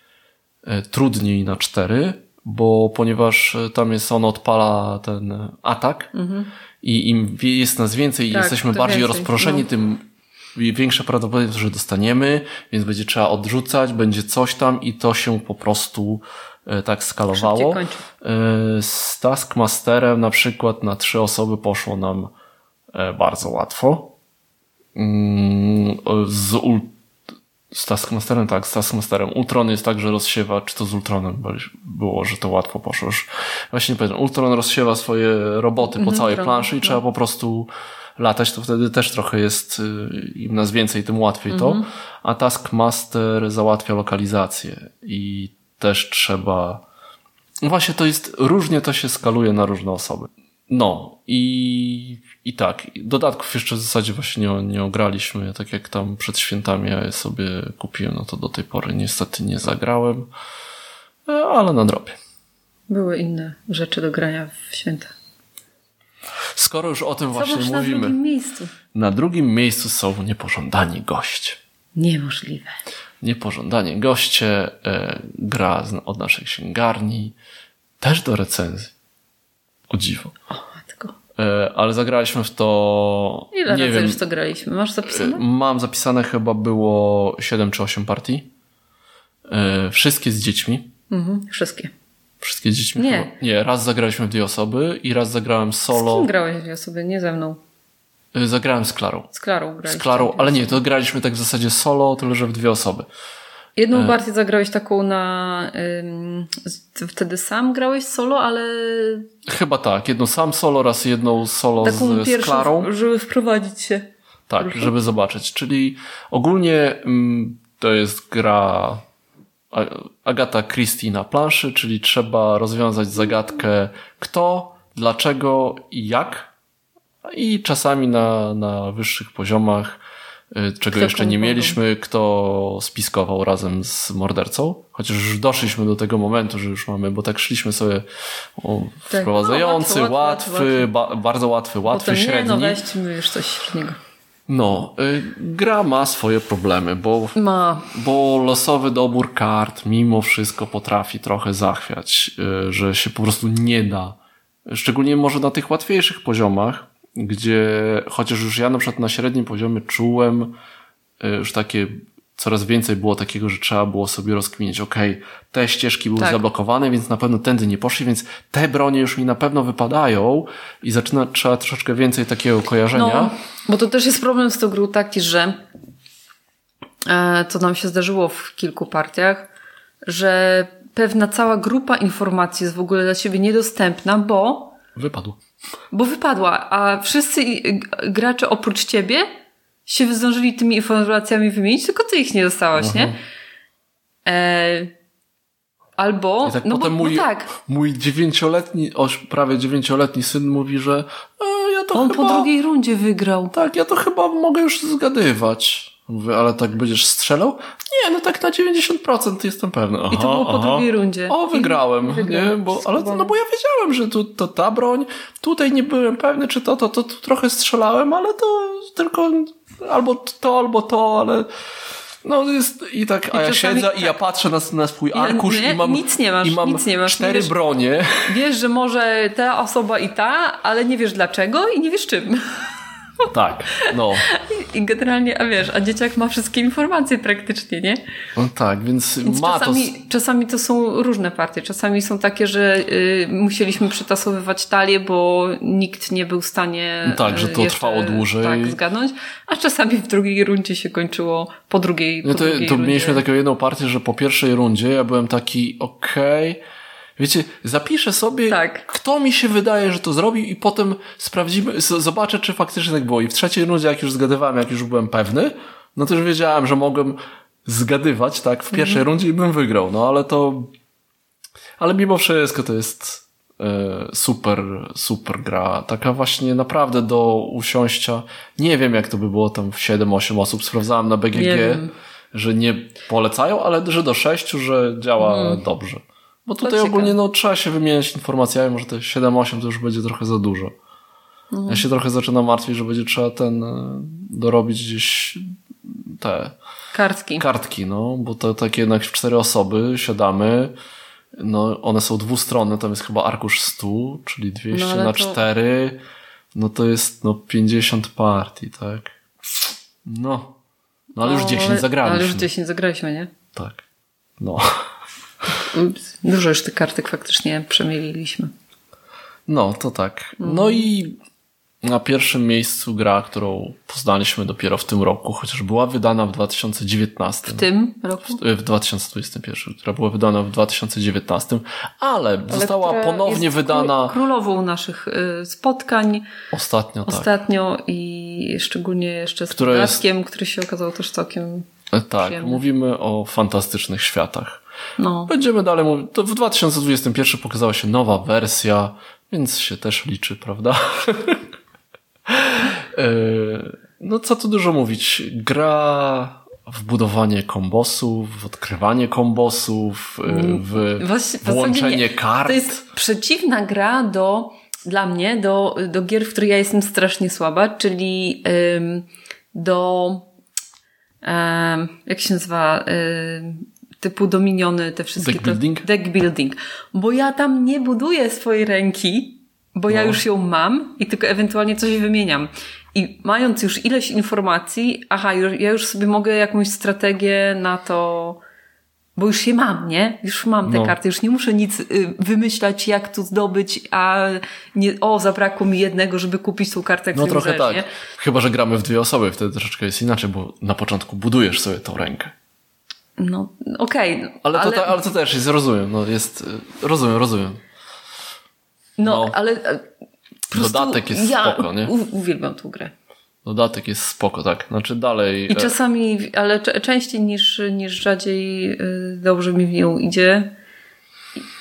y, trudniej na cztery, bo ponieważ y, tam jest on odpala ten y, atak i im jest nas więcej i Mhm. Tak, jesteśmy bardziej więcej, rozproszeni, no. tym większe prawdopodobieństwo, że dostaniemy, więc będzie trzeba odrzucać, będzie coś tam i to się po prostu e, tak skalowało. E, Z Taskmasterem na przykład na trzy osoby poszło nam e, bardzo łatwo. Mm, Z, ul- z Taskmasterem, tak, z Taskmasterem. Ultron jest tak, że rozsiewa, czy to z Ultronem było, że to łatwo poszło już. Właśnie nie pamiętam. Ultron rozsiewa swoje roboty po całej Ultron, planszy i no. trzeba po prostu latać, to wtedy też trochę jest, y, im nas więcej, tym łatwiej to. A Taskmaster załatwia lokalizację i też trzeba, no właśnie to jest, różnie to się skaluje na różne osoby. No i, i tak, dodatków jeszcze w zasadzie właśnie nie, nie ograliśmy, tak jak tam przed świętami ja je sobie kupiłem, no to do tej pory niestety nie zagrałem, e, ale nadrobię. Były inne rzeczy do grania w święta. Skoro już o tym Co właśnie masz na mówimy, drugim miejscu? na drugim miejscu są niepożądani goście. Niemożliwe. Niepożądani goście, e, gra z, od naszej księgarni, też do recenzji. O dziwo. O, ale zagraliśmy w to. Ile nie razy wiem. już to graliśmy? Masz zapisane? e, Mam zapisane chyba było 7 czy 8 partii. E, wszystkie z dziećmi. Mhm, wszystkie. Wszystkie z dziećmi. Nie. Chyba. Nie, raz zagraliśmy w dwie osoby i raz zagrałem Z solo. kim grałeś dwie osoby? Nie ze mną. E, Zagrałem z Klarą. Z Klarą Z graliście. Klarą, ale nie, to graliśmy tak w zasadzie solo, tyle że w dwie osoby. Jedną E. partię zagrałeś taką na... Ym, wtedy sam grałeś solo, ale Chyba tak, jedną sam solo, raz jedną solo taką z, z Klarą. żeby wprowadzić się. Tak, Proszę. żeby zobaczyć. Czyli ogólnie mm, to jest gra Agata Christie na planszy, czyli trzeba rozwiązać zagadkę kto, dlaczego i jak. I czasami na, na wyższych poziomach, czego Kto jeszcze nie mieliśmy, kto spiskował razem z mordercą. Chociaż już doszliśmy do tego momentu, że już mamy, bo tak szliśmy sobie o, Tak. wprowadzający, No, łatwy, łatwy, łatwy, Ba, bardzo łatwy, łatwy, Potem średni. nie, no weźmy już coś średniego. No, y, gra ma swoje problemy, bo, Ma. bo losowy dobór kart mimo wszystko potrafi trochę zachwiać, y, że się po prostu nie da. Szczególnie może na tych łatwiejszych poziomach, gdzie chociaż już ja na przykład na średnim poziomie czułem y, już takie coraz więcej było takiego, że trzeba było sobie rozkminić, okej, te ścieżki były Tak. zablokowane, więc na pewno tędy nie poszli, więc te bronie już mi na pewno wypadają i zaczyna trzeba troszeczkę więcej takiego kojarzenia. No, bo to też jest problem z tą grą taki, że e, to nam się zdarzyło w kilku partiach, że pewna cała grupa informacji jest w ogóle dla ciebie niedostępna, bo, Wypadł. Bo wypadła, a wszyscy gracze oprócz ciebie się zdążyli tymi informacjami wymienić, tylko ty ich nie dostałaś, nie? E, albo, tak no, potem bo, mój, no tak, mój dziewięcioletni, oś, prawie dziewięcioletni syn mówi, że e, ja to on chyba, po drugiej rundzie wygrał. tak, ja to chyba mogę już zgadywać. Mówię, ale tak będziesz strzelał? Nie, no tak na 90% jestem pewny. Aha, I to było po aha. drugiej rundzie. O, wygrałem, I wygrał. nie? Bo, ale to, no bo ja wiedziałem, że tu, to ta broń, tutaj nie byłem pewny, czy to, to, to, tu trochę strzelałem, ale to tylko albo to, albo to, ale no jest i tak, a ja siedzę i ja tak. patrzę na, na swój arkusz nie, i mam, nic nie masz, i mam nic nie masz. cztery Wiesz- bronie. Wiesz, że może ta osoba i ta, ale nie wiesz dlaczego i nie wiesz czym. Tak, no. I generalnie, a wiesz, a dzieciak ma wszystkie informacje praktycznie, nie? no tak, więc, Więc ma czasami, to... czasami to są różne partie. Czasami są takie, że y, musieliśmy przetasowywać talię, bo nikt nie był w stanie No tak, że y, to jeszcze, trwało dłużej. Tak, zgadnąć. A czasami w drugiej rundzie się kończyło po drugiej, po No to, drugiej to mieliśmy taką jedną partię, że po pierwszej rundzie ja byłem taki, okej, Wiecie, zapiszę sobie, Tak. kto mi się wydaje, że to zrobił i potem sprawdzimy, zobaczę, czy faktycznie tak było. I w trzeciej rundzie, jak już zgadywałem, jak już byłem pewny, no to już wiedziałem, że mogłem zgadywać, tak, w pierwszej rundzie i bym wygrał. No ale to, ale mimo wszystko to jest e, super, super gra. Taka właśnie naprawdę do usiąścia. Nie wiem, jak to by było tam w 7-8 osób. Sprawdzałem na BGG, Nie że nie polecają, ale że do 6, że działa dobrze. Bo tutaj ciekawe. ogólnie no, trzeba się wymieniać informacjami, może te 7-8 to już będzie trochę za dużo. Ja się trochę zaczynam martwić, że będzie trzeba ten e, dorobić gdzieś te Kartki. kartki, no, bo to takie jednak w cztery osoby siadamy, no, one są dwustronne, tam jest chyba arkusz 100, czyli 200 No, na to- 4, no to jest, no, 50 partii, tak? No, no ale już No, 10 ale- zagraliśmy. Ale już 10 zagraliśmy, nie? Tak. No. Dużo już tych kartek faktycznie przemieliliśmy. No, to tak. No i na pierwszym miejscu gra, którą poznaliśmy dopiero w tym roku, chociaż była wydana w 2019. W tym roku? w 2021, która była wydana w 2019, ale, została która ponownie wydana kró- Królową naszych y, spotkań ostatnio, tak. ostatnio i szczególnie jeszcze z Która jest- który się okazał też całkiem... E, Tak, przyjemny. mówimy o fantastycznych światach. No, Będziemy dalej mówić. To w 2021 pokazała się nowa wersja, więc się też liczy, prawda? *laughs* E, no co tu dużo mówić. Gra w budowanie kombosów, w odkrywanie kombosów, e, w Właści- w włączenie zasadzie nie. kart. To jest przeciwna gra do, dla mnie, do, do gier, w których ja jestem strasznie słaba, czyli ym, do, ym, jak się nazywa, ym, typu dominiony, te wszystkie. Deck to- building? Deck building. Bo ja tam nie buduję swojej ręki, bo ja No. już ją mam i tylko ewentualnie coś wymieniam. I mając już ileś informacji, aha, już, ja już sobie mogę jakąś strategię na to, bo już je mam, nie? Już mam te No. karty, już nie muszę nic y, wymyślać, jak tu zdobyć, a nie, o, zabrakło mi jednego, żeby kupić tą kartę, No trochę tak. Chyba, że gramy w dwie osoby, wtedy troszeczkę jest inaczej, bo na początku budujesz sobie tą rękę. No, okej. Ale, to, ta- ale to też jest, rozumiem, no jest, rozumiem, rozumiem. no, no. ale e, Dodatek jest ja spoko, nie? uwielbiam tą grę. Dodatek jest spoko, tak. Znaczy dalej... I e, czasami, ale częściej niż, niż rzadziej y, dobrze mi w nią idzie.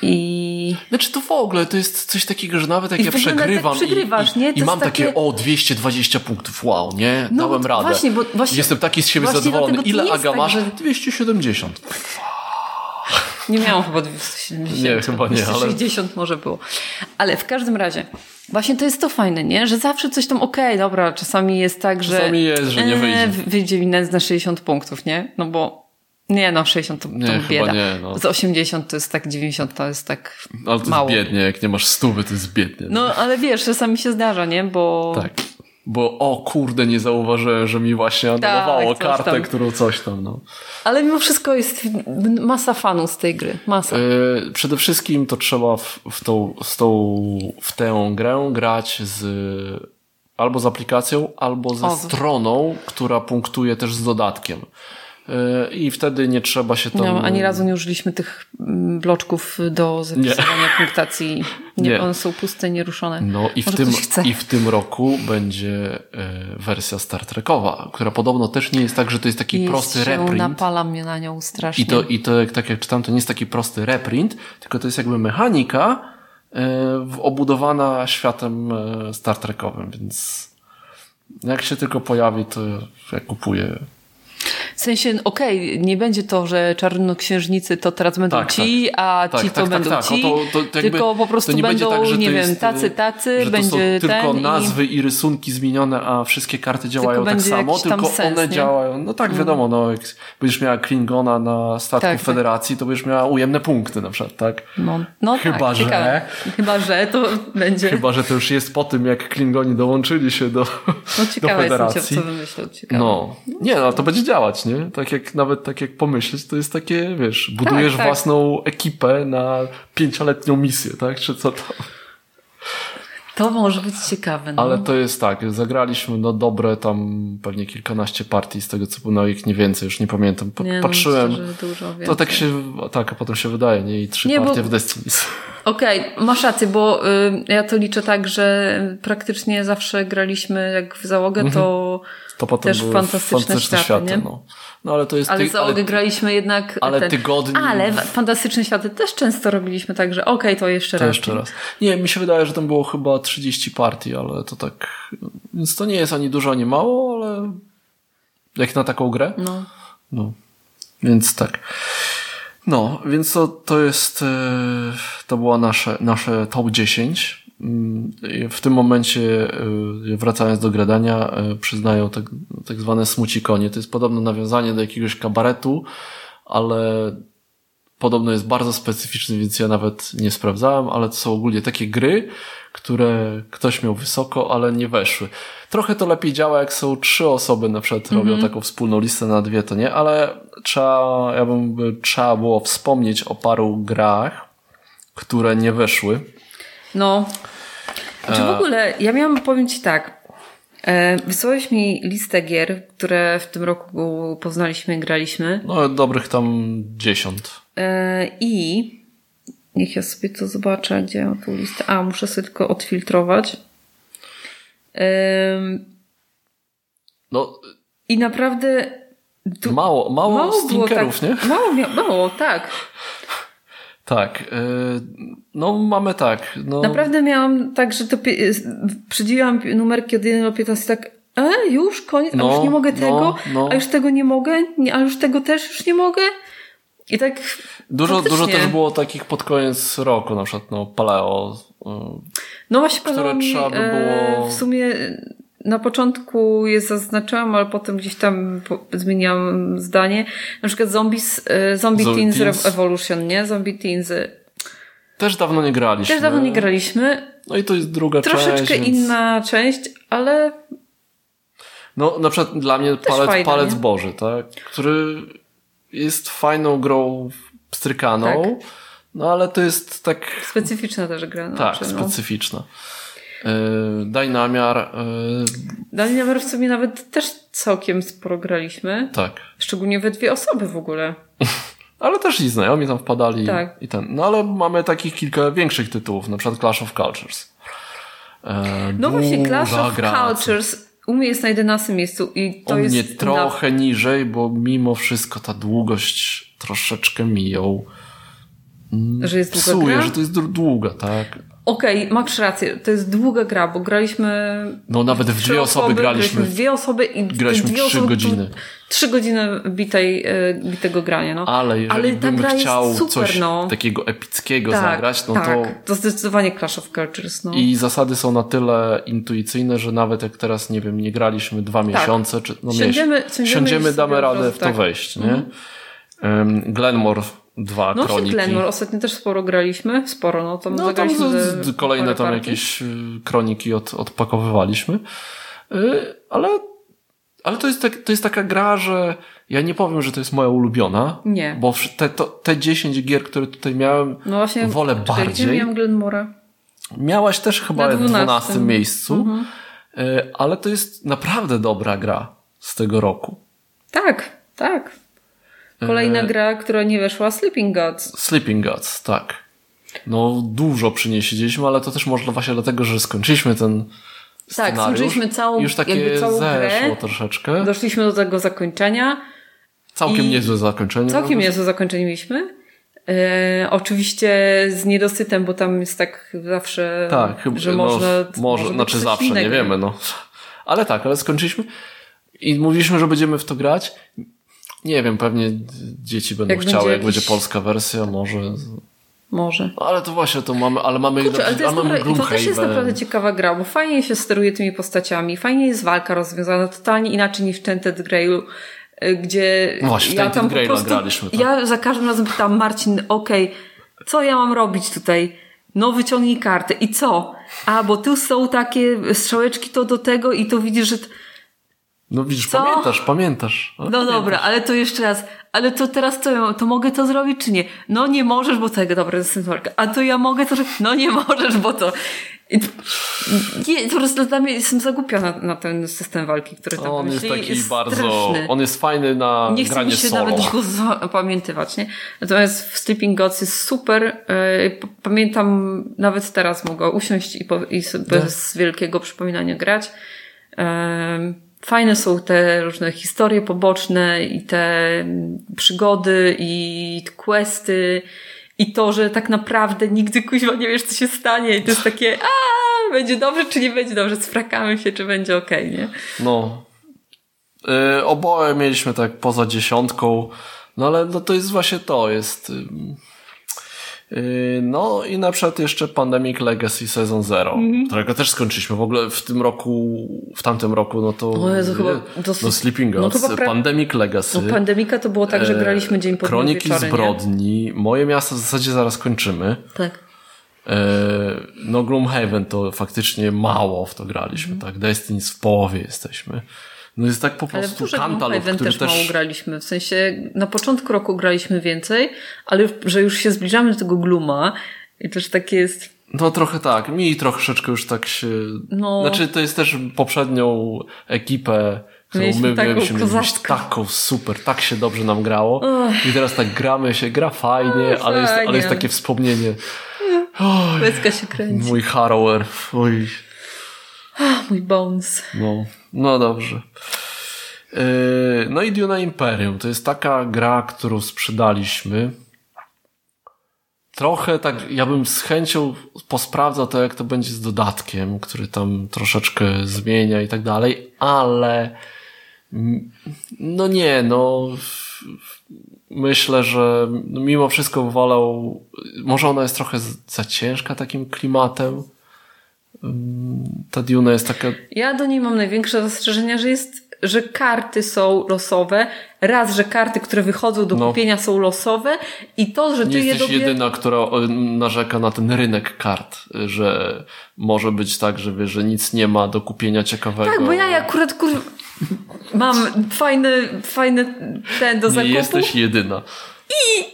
I Znaczy to w ogóle, to jest coś takiego, że nawet jak I ja tak przegrywam przegrywasz, i, nie? i, i mam takie, takie- o, 220 punktów, wow, nie? No, Dałem radę. właśnie, bo właśnie- Jestem taki z siebie zadowolony. Ile Aga tak, masz? że- 270. Nie miałam chyba 270. Nie, chyba nie, ale- 260 może było. Ale w każdym razie, właśnie to jest to fajne, nie? Że zawsze coś tam, okej, dobra, czasami jest tak, że... Czasami jest, że nie wyjdzie. wyjdzie mi na 60 punktów, nie? No bo... Nie, no 60 to, Nie, to chyba bieda. nie, no. Z 80 to jest tak, 90 to jest tak Ale to mało. jest biednie, jak nie masz stówy, to jest biednie. No, ale wiesz, czasami się zdarza, nie? Bo... Tak. Bo o kurde, nie zauważyłem, że mi właśnie anulowało Tak, kartę, tam. którą coś tam, no. Ale mimo wszystko jest masa fanów z tej gry. Masa. Yy, przede wszystkim to trzeba w, w, tą, z tą, w tę grę grać z albo z aplikacją, albo ze O. stroną, która punktuje też z dodatkiem. Yy, I wtedy nie trzeba się tam... No, ani razu nie użyliśmy tych mm, bloczków do zapisywania punktacji. *laughs* Nie, Nie. One są puste, nieruszone. No i w, tym, i w tym roku będzie e, wersja Star Trekowa, która podobno też nie jest tak, że to jest taki Jest prosty się, reprint. napala mnie na nią strasznie. I to, i to jak, tak jak czytam, to nie jest taki prosty reprint, tylko to jest jakby mechanika e, obudowana światem e, Star Trekowym, więc jak się tylko pojawi, to ja kupuję. W sensie, okej, nie będzie to, że czarnoksiężnicy to teraz będą Tak, ci, a Tak, ci tak, to tak, będą tak. ci. O to, to jakby, tylko po prostu to nie będą, tak, nie to wiem, jest, tacy, e, tacy, będzie to są tylko ten nazwy i... rysunki zmienione, a wszystkie karty działają tak będzie samo, tylko sens, one nie? działają. No tak, wiadomo, no, jak będziesz miała Klingona na statku Tak, tak. Federacji, to będziesz miała ujemne punkty na przykład, tak? I, no, no Chyba, tak, że- ciekawe. Chyba, że to będzie... Chyba, że to już jest po tym, jak Klingoni dołączyli się do, no do ciekawe jestem, Federacji. co wymyślą. Ciekawe. No, nie, no to będzie działać, nie? Tak jak nawet tak jak pomyśleć, to jest takie, wiesz, budujesz tak. własną ekipę na pięcioletnią misję, tak? Czy co to? To może być ciekawe. No. Ale to jest tak, zagraliśmy no dobre tam pewnie kilkanaście partii z tego co było, ich nie więcej, już nie pamiętam. Pa nie, no, patrzyłem. Myślę, dużo więcej. to tak się, tak, a potem się wydaje, nie? I trzy Nie, bo- partie w Destiny. *laughs* Okej, masz rację, bo y, ja to liczę tak, że praktycznie zawsze graliśmy jak w załogę, to To potem Też były fantastyczne światy, nie? no. no ale to jest ale ty, załogę ale, graliśmy jednak ale ten, tygodni- Ale fantastyczne światy też często robiliśmy tak, że okej, to jeszcze to raz. jeszcze raz. Nie, mi się wydaje, że tam było chyba 30 partii, ale to tak, więc to nie jest ani dużo, ani mało, ale jak na taką grę. No. No, więc tak. No, więc to, to jest, e, to było nasze, nasze top 10. Mm, W tym momencie, e, wracając do gradania, e, przyznają tak, tak zwane smucikonie. To jest podobno nawiązanie do jakiegoś kabaretu, ale podobno jest bardzo specyficzny, więc ja nawet nie sprawdzałem, ale to są ogólnie takie gry, które ktoś miał wysoko, ale nie weszły. Trochę to lepiej działa, jak są trzy osoby na przykład robią taką wspólną listę na dwie, to nie, ale trzeba, ja bym, trzeba było wspomnieć o paru grach, które nie weszły. No. Czy w ogóle, ja miałam powiem Ci tak. E, wysłałeś mi listę gier, które w tym roku poznaliśmy i graliśmy. No, dobrych tam dziesiąt. E, I niech ja sobie to zobaczę, gdzie mam tą listę. A, muszę sobie tylko odfiltrować. No, I naprawdę tu mało, mało, mało stinkerów, tak, nie? Mało, mało, tak. Tak. e, No, mamy tak. No, Naprawdę miałam tak, że to przydzieliłam numerki od 1 do 15 tak e, już koniec, a No, już nie mogę no, tego, no. a już tego nie mogę, a już tego też już nie mogę. I tak Dużo, faktycznie. dużo też było takich pod koniec roku, na przykład no, Paleo. y, No właśnie które trzeba by e, było- w sumie na początku je zaznaczyłam, ale potem gdzieś tam po, zmieniłam zdanie. Na przykład Zombies, e, Zombie Zombie Teens, Teens. Evolution, nie? Zombie Teens. Też dawno nie graliśmy. Też dawno nie graliśmy. No i to jest druga Troszeczkę część. więc- inna część, ale No na przykład dla mnie palec, fajna, palec nie? Boży, tak? Który jest fajną grą pstrykaną, Tak. no ale to jest tak, specyficzna też gra. No, tak, no. Yy, daj namiar, yy, Daniel w sumie nawet też całkiem sporo graliśmy. tak. Szczególnie we dwie osoby w ogóle. *laughs* Ale też i znajomi tam wpadali Tak. i ten. No ale mamy takich kilka większych tytułów, na przykład Clash of Cultures. E, No właśnie, Clash of gra. Cultures u mnie jest na 11 miejscu i to U jest mnie trochę niżej, bo mimo wszystko ta długość troszeczkę mi ją na, że jest długa psuje, gra. że to jest dłu- długa, tak? Okej, masz rację, to jest długa gra, bo graliśmy No nawet w dwie osoby graliśmy. w dwie osoby i Graliśmy dwie trzy osoby, godziny. Trzy godziny bitej, e, bitego grania, no. Ale jeżeli Ale bym chciał super, coś no. takiego epickiego tak, zagrać, no tak, to to zdecydowanie Clash of Cultures, no. i zasady są na tyle intuicyjne, że nawet jak teraz, nie wiem, nie graliśmy dwa miesiące, czy no Siądziemy- miesiąc, siądziemy siądziemy, damy radę w to tak. wejść, nie? Um, Glenmore 2 No właśnie kroniki. Glenmore, ostatnio też sporo graliśmy, sporo, no tam No tam z, z, kolejne tam partii. jakieś y, kroniki od, odpakowywaliśmy. Y, ale ale to, jest tak, to jest taka gra, że ja nie powiem, że to jest moja ulubiona. Nie. Bo te, to, te 10 gier, które tutaj miałem, No właśnie, wolę czekaj, Gdzie bardziej. miałam Glenmora? Miałaś też chyba Na w 12. 12 miejscu, Mhm. y, ale to jest naprawdę dobra gra z tego roku. Tak, tak. Kolejna E, gra, która nie weszła, Sleeping Gods. Sleeping Gods, tak. No dużo przynieśliśmy, ale to też może właśnie dlatego, że skończyliśmy ten Tak, scenariusz. skończyliśmy całą, Już takie jakby całą zeszło grę. troszeczkę. Doszliśmy do tego zakończenia. Całkiem niezłe zakończenie. Całkiem niezłe zakończenie mieliśmy. E, oczywiście z niedosytem, bo tam jest tak zawsze, Tak, chyba, że no, można... może, znaczy zawsze, nie wiemy, no. Ale tak, ale skończyliśmy i mówiliśmy, że będziemy w to grać. Nie wiem, pewnie dzieci będą Jak chciały, będzie jak jakiś- będzie polska wersja, może. Może. No, ale to właśnie, to mamy, ale mamy, Kurczę, ale to, jest mamy dobra, to też jest naprawdę ciekawa gra, bo fajnie się steruje tymi postaciami, fajnie jest walka rozwiązana, totalnie inaczej niż w Tented Grailu, y, gdzie No właśnie, w ja tam po prostu, tak. ja za każdym razem pytam Marcin, okej, co ja mam robić tutaj? No wyciągnij kartę i co? A, bo tu są takie strzałeczki to do tego i to widzisz, że... No widzisz, Co? pamiętasz, pamiętasz. No dobra, ale to jeszcze raz. Ale to teraz co? To mogę to zrobić czy nie? No nie możesz, bo tego, dobra, symbolka. A to ja mogę to. No nie *laughs* możesz, bo to... Nie, po prostu dla mnie jestem zagupiona na ten system walki, który tam On jest taki jest bardzo, straszny. on jest fajny na Nie chcę mi się solo. nawet go zapamiętywać, nie? Natomiast w Sleeping Gods jest super. e, Pamiętam, nawet teraz mogę usiąść i, po, i bez wielkiego przypominania grać. Fajne są te różne historie poboczne i te przygody i questy i to, że tak naprawdę nigdy kuźwa nie wiesz, co się stanie i to jest takie a będzie dobrze, czy nie będzie dobrze, sprakamy się, czy będzie okej, nie? No. Y, oboje mieliśmy tak poza dziesiątką, no ale no to jest właśnie to, jest... ym, y, no i na przykład jeszcze Pandemic Legacy Season Zero, Mhm. którego też skończyliśmy. W ogóle w tym roku, w tamtym roku, no to... O Jezu, chyba no dosyć- Sleeping no Gods, pra- Pandemic Legacy. No pandemika to było tak, że e, graliśmy dzień po Kroniki wieczorem, nie? zbrodni. Moje miasto w zasadzie zaraz kończymy. Tak. E, No Gloomhaven to faktycznie mało w to graliśmy, tak? Destiny w połowie jesteśmy. No jest tak po. Ale prostu kantalog, Haven który też, też... mało graliśmy. W sensie na początku roku graliśmy więcej, ale że już się zbliżamy do tego Gluma i też tak jest... No trochę tak, mi troszeczkę już tak się... No. Znaczy to jest też poprzednią ekipę, którą Mieliśmy my taką mieliśmy taką super, tak się dobrze nam grało. I teraz tak gramy się, gra fajnie, ale, jest, ale jest takie wspomnienie. Łezka się kręci. Mój Harrower, oj, Mój Bones. No, no dobrze. Yy, No i Duna Imperium to jest taka gra, którą sprzedaliśmy. Trochę tak, ja bym z chęcią posprawdzał to, jak to będzie z dodatkiem, który tam troszeczkę zmienia i tak dalej, ale no nie, no myślę, że mimo wszystko wolał, może ona jest trochę za ciężka takim klimatem. Ta Duna jest taka Ja do niej mam największe zastrzeżenia, że jest że karty są losowe. Raz, że karty, które wychodzą do No. kupienia są losowe i to, że ty Nie je jesteś dobier... jedyna, która narzeka na ten rynek kart, że może być tak, że wiesz, że nic nie ma do kupienia ciekawego. Tak, bo ja akurat kur... mam fajny, fajny ten do Nie zakupu. jesteś jedyna. I...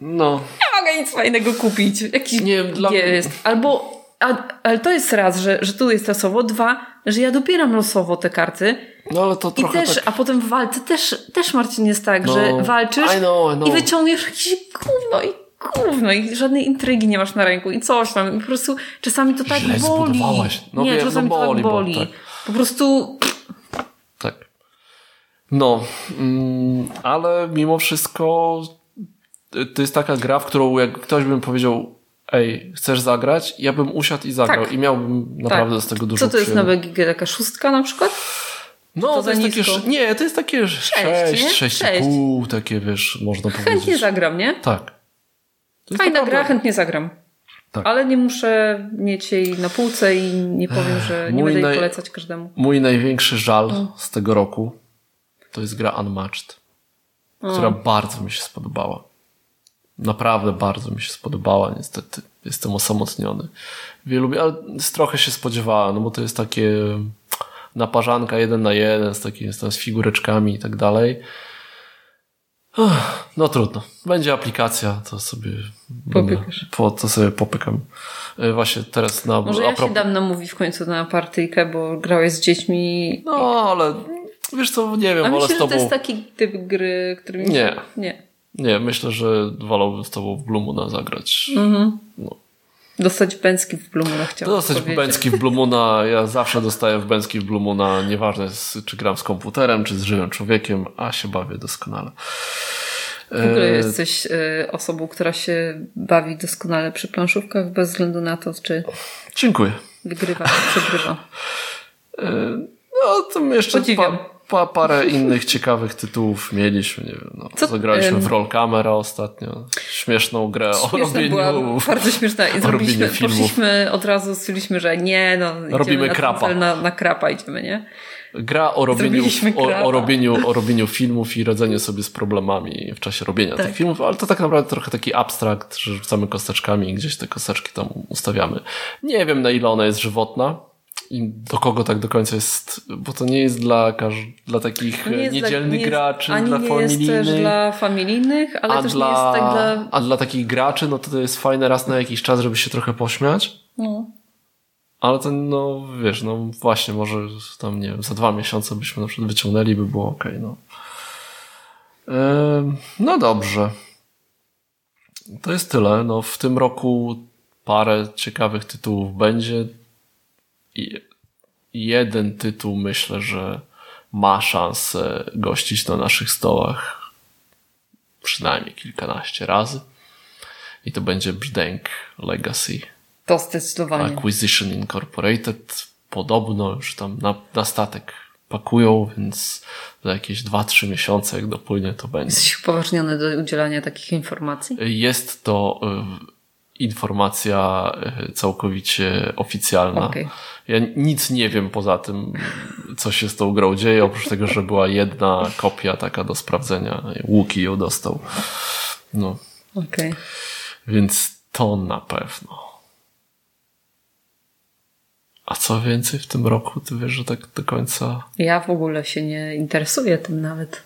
No, nie mogę nic fajnego kupić. Jakiś Nie, dla nie jest. Albo, a, ale to jest raz, że, że tu jest losowo. Dwa, że ja dobieram losowo te karty. no ale to I trochę też, tak... a potem w walce też, też Marcin jest tak, No, że walczysz I know, I know. i wyciągniesz jakieś gówno i gówno i żadnej intrygi nie masz na ręku i coś tam. I po prostu czasami to tak Źle boli. No nie, wiem, czasami no boli, to bo tak boli. tak. Po prostu Tak. No, mm, ale mimo wszystko y, to jest taka gra, w którą jak ktoś by mi powiedział ej, chcesz zagrać? Ja bym usiadł i zagrał Tak. i miałbym naprawdę z tego dużo co to jest na. BGG? Taka szóstka na przykład? No, to to, jest takie, nisko? nie, to jest takie 6, nie? 6,5, takie wiesz, można Chętnie powiedzieć. zagram, nie? Tak. Fajna gra, chętnie zagram. Tak. Ale nie muszę mieć jej na półce i nie powiem, że nie Mój będę jej polecać każdemu. Mój największy żal Mm. z tego roku to jest gra Unmatched, która bardzo mi się spodobała. Naprawdę bardzo mi się spodobała, niestety. Jestem osamotniony. Wielu, ale trochę się spodziewałem, no bo to jest takie naparzanka jeden na jeden, z takimi z, z figureczkami i tak dalej. No trudno. Będzie aplikacja, to sobie Popykasz. po, to sobie popykam. E, Właśnie teraz na Może ja się dam namówić w końcu na partyjkę, bo grałeś z dziećmi. No, ale wiesz co, nie wiem, A wolę myślę, z że tobą... to jest taki typ gry, który mi Nie. Nie. Nie, myślę, że wolałbym z tobą w Blumuna zagrać. Mhm. No. Dostać pęski w Blumuna chciałam Dostać powiedzieć. bęcki w Blumuna, ja zawsze dostaję w bęcki w Blumuna, nieważne jest, czy gram z komputerem, czy z żywym człowiekiem, a się bawię doskonale. W ogóle E, jesteś y, osobą, która się bawi doskonale przy planszówkach, bez względu na to, czy Dziękuję. wygrywa, czy przegrywa. No, to jeszcze Podziwiam. pa, pa, parę innych ciekawych tytułów mieliśmy, nie wiem, no, Co- zagraliśmy w Roll Camera ostatnio, śmieszną grę o robieniu, była, bardzo śmieszna. I *laughs* zrobiliśmy, poszliśmy od razu, stwierdziliśmy, że nie, no Robimy na krapa. Na, na krapa idziemy, nie? Gra o robieniu, o, o, robieniu, o robieniu filmów i radzeniu sobie z problemami w czasie robienia Tak. tych filmów, ale to tak naprawdę trochę taki abstrakt, że rzucamy kosteczkami i gdzieś te kosteczki tam ustawiamy. Nie wiem na ile ona jest żywotna i do kogo tak do końca jest, bo to nie jest dla, dla takich nie jest niedzielnych dla, nie graczy, jest, ani dla nie jest familijnych. też dla familijnych, ale też dla, nie jest tak dla... a dla takich graczy, no to to jest fajne raz na jakiś czas, żeby się trochę pośmiać. No. Ale to, no wiesz, no właśnie, może tam, nie wiem, za dwa miesiące byśmy na przykład wyciągnęli, by było ok, no. no dobrze. To jest tyle. No, w tym roku parę ciekawych tytułów będzie. I jeden tytuł myślę, że ma szansę gościć na naszych stołach przynajmniej kilkanaście razy. I to będzie Brzdęk Legacy. To zdecydowanie. Acquisition Incorporated. Podobno już tam na, na statek pakują, więc za jakieś 2-3 miesiące, jak dopłynie, to będzie. Jesteś upoważniony do udzielania takich informacji? Jest to y, informacja y, całkowicie oficjalna. Okay. Ja nic nie wiem poza tym, co się z tą grą dzieje, oprócz tego, że była jedna kopia taka do sprawdzenia. Łuki ją dostał. No. Okay. Więc to na pewno. A co więcej w tym roku? Ty wiesz, że tak do końca. Ja w ogóle się nie interesuję tym nawet.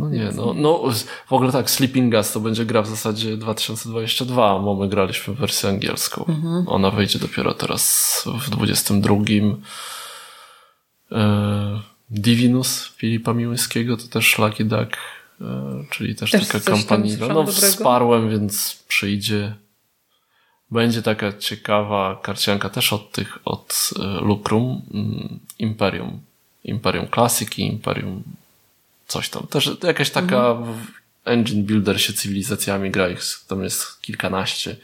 No nie, no, no w ogóle tak, Sleeping Gas to będzie gra w zasadzie 2022, bo my graliśmy w wersję angielską. Mhm. Ona wejdzie dopiero teraz w 22. E, Divinus Filipa Miłyskiego to też Lucky Duck, e, czyli też, też taka kampania. No, wsparłem, więc przyjdzie. Będzie taka ciekawa karcianka też od tych, od e, Lucrum, mm, Imperium. Imperium Classic i Imperium coś tam. Też jakaś taka mhm. engine builder się cywilizacjami gra, ich tam jest kilkanaście.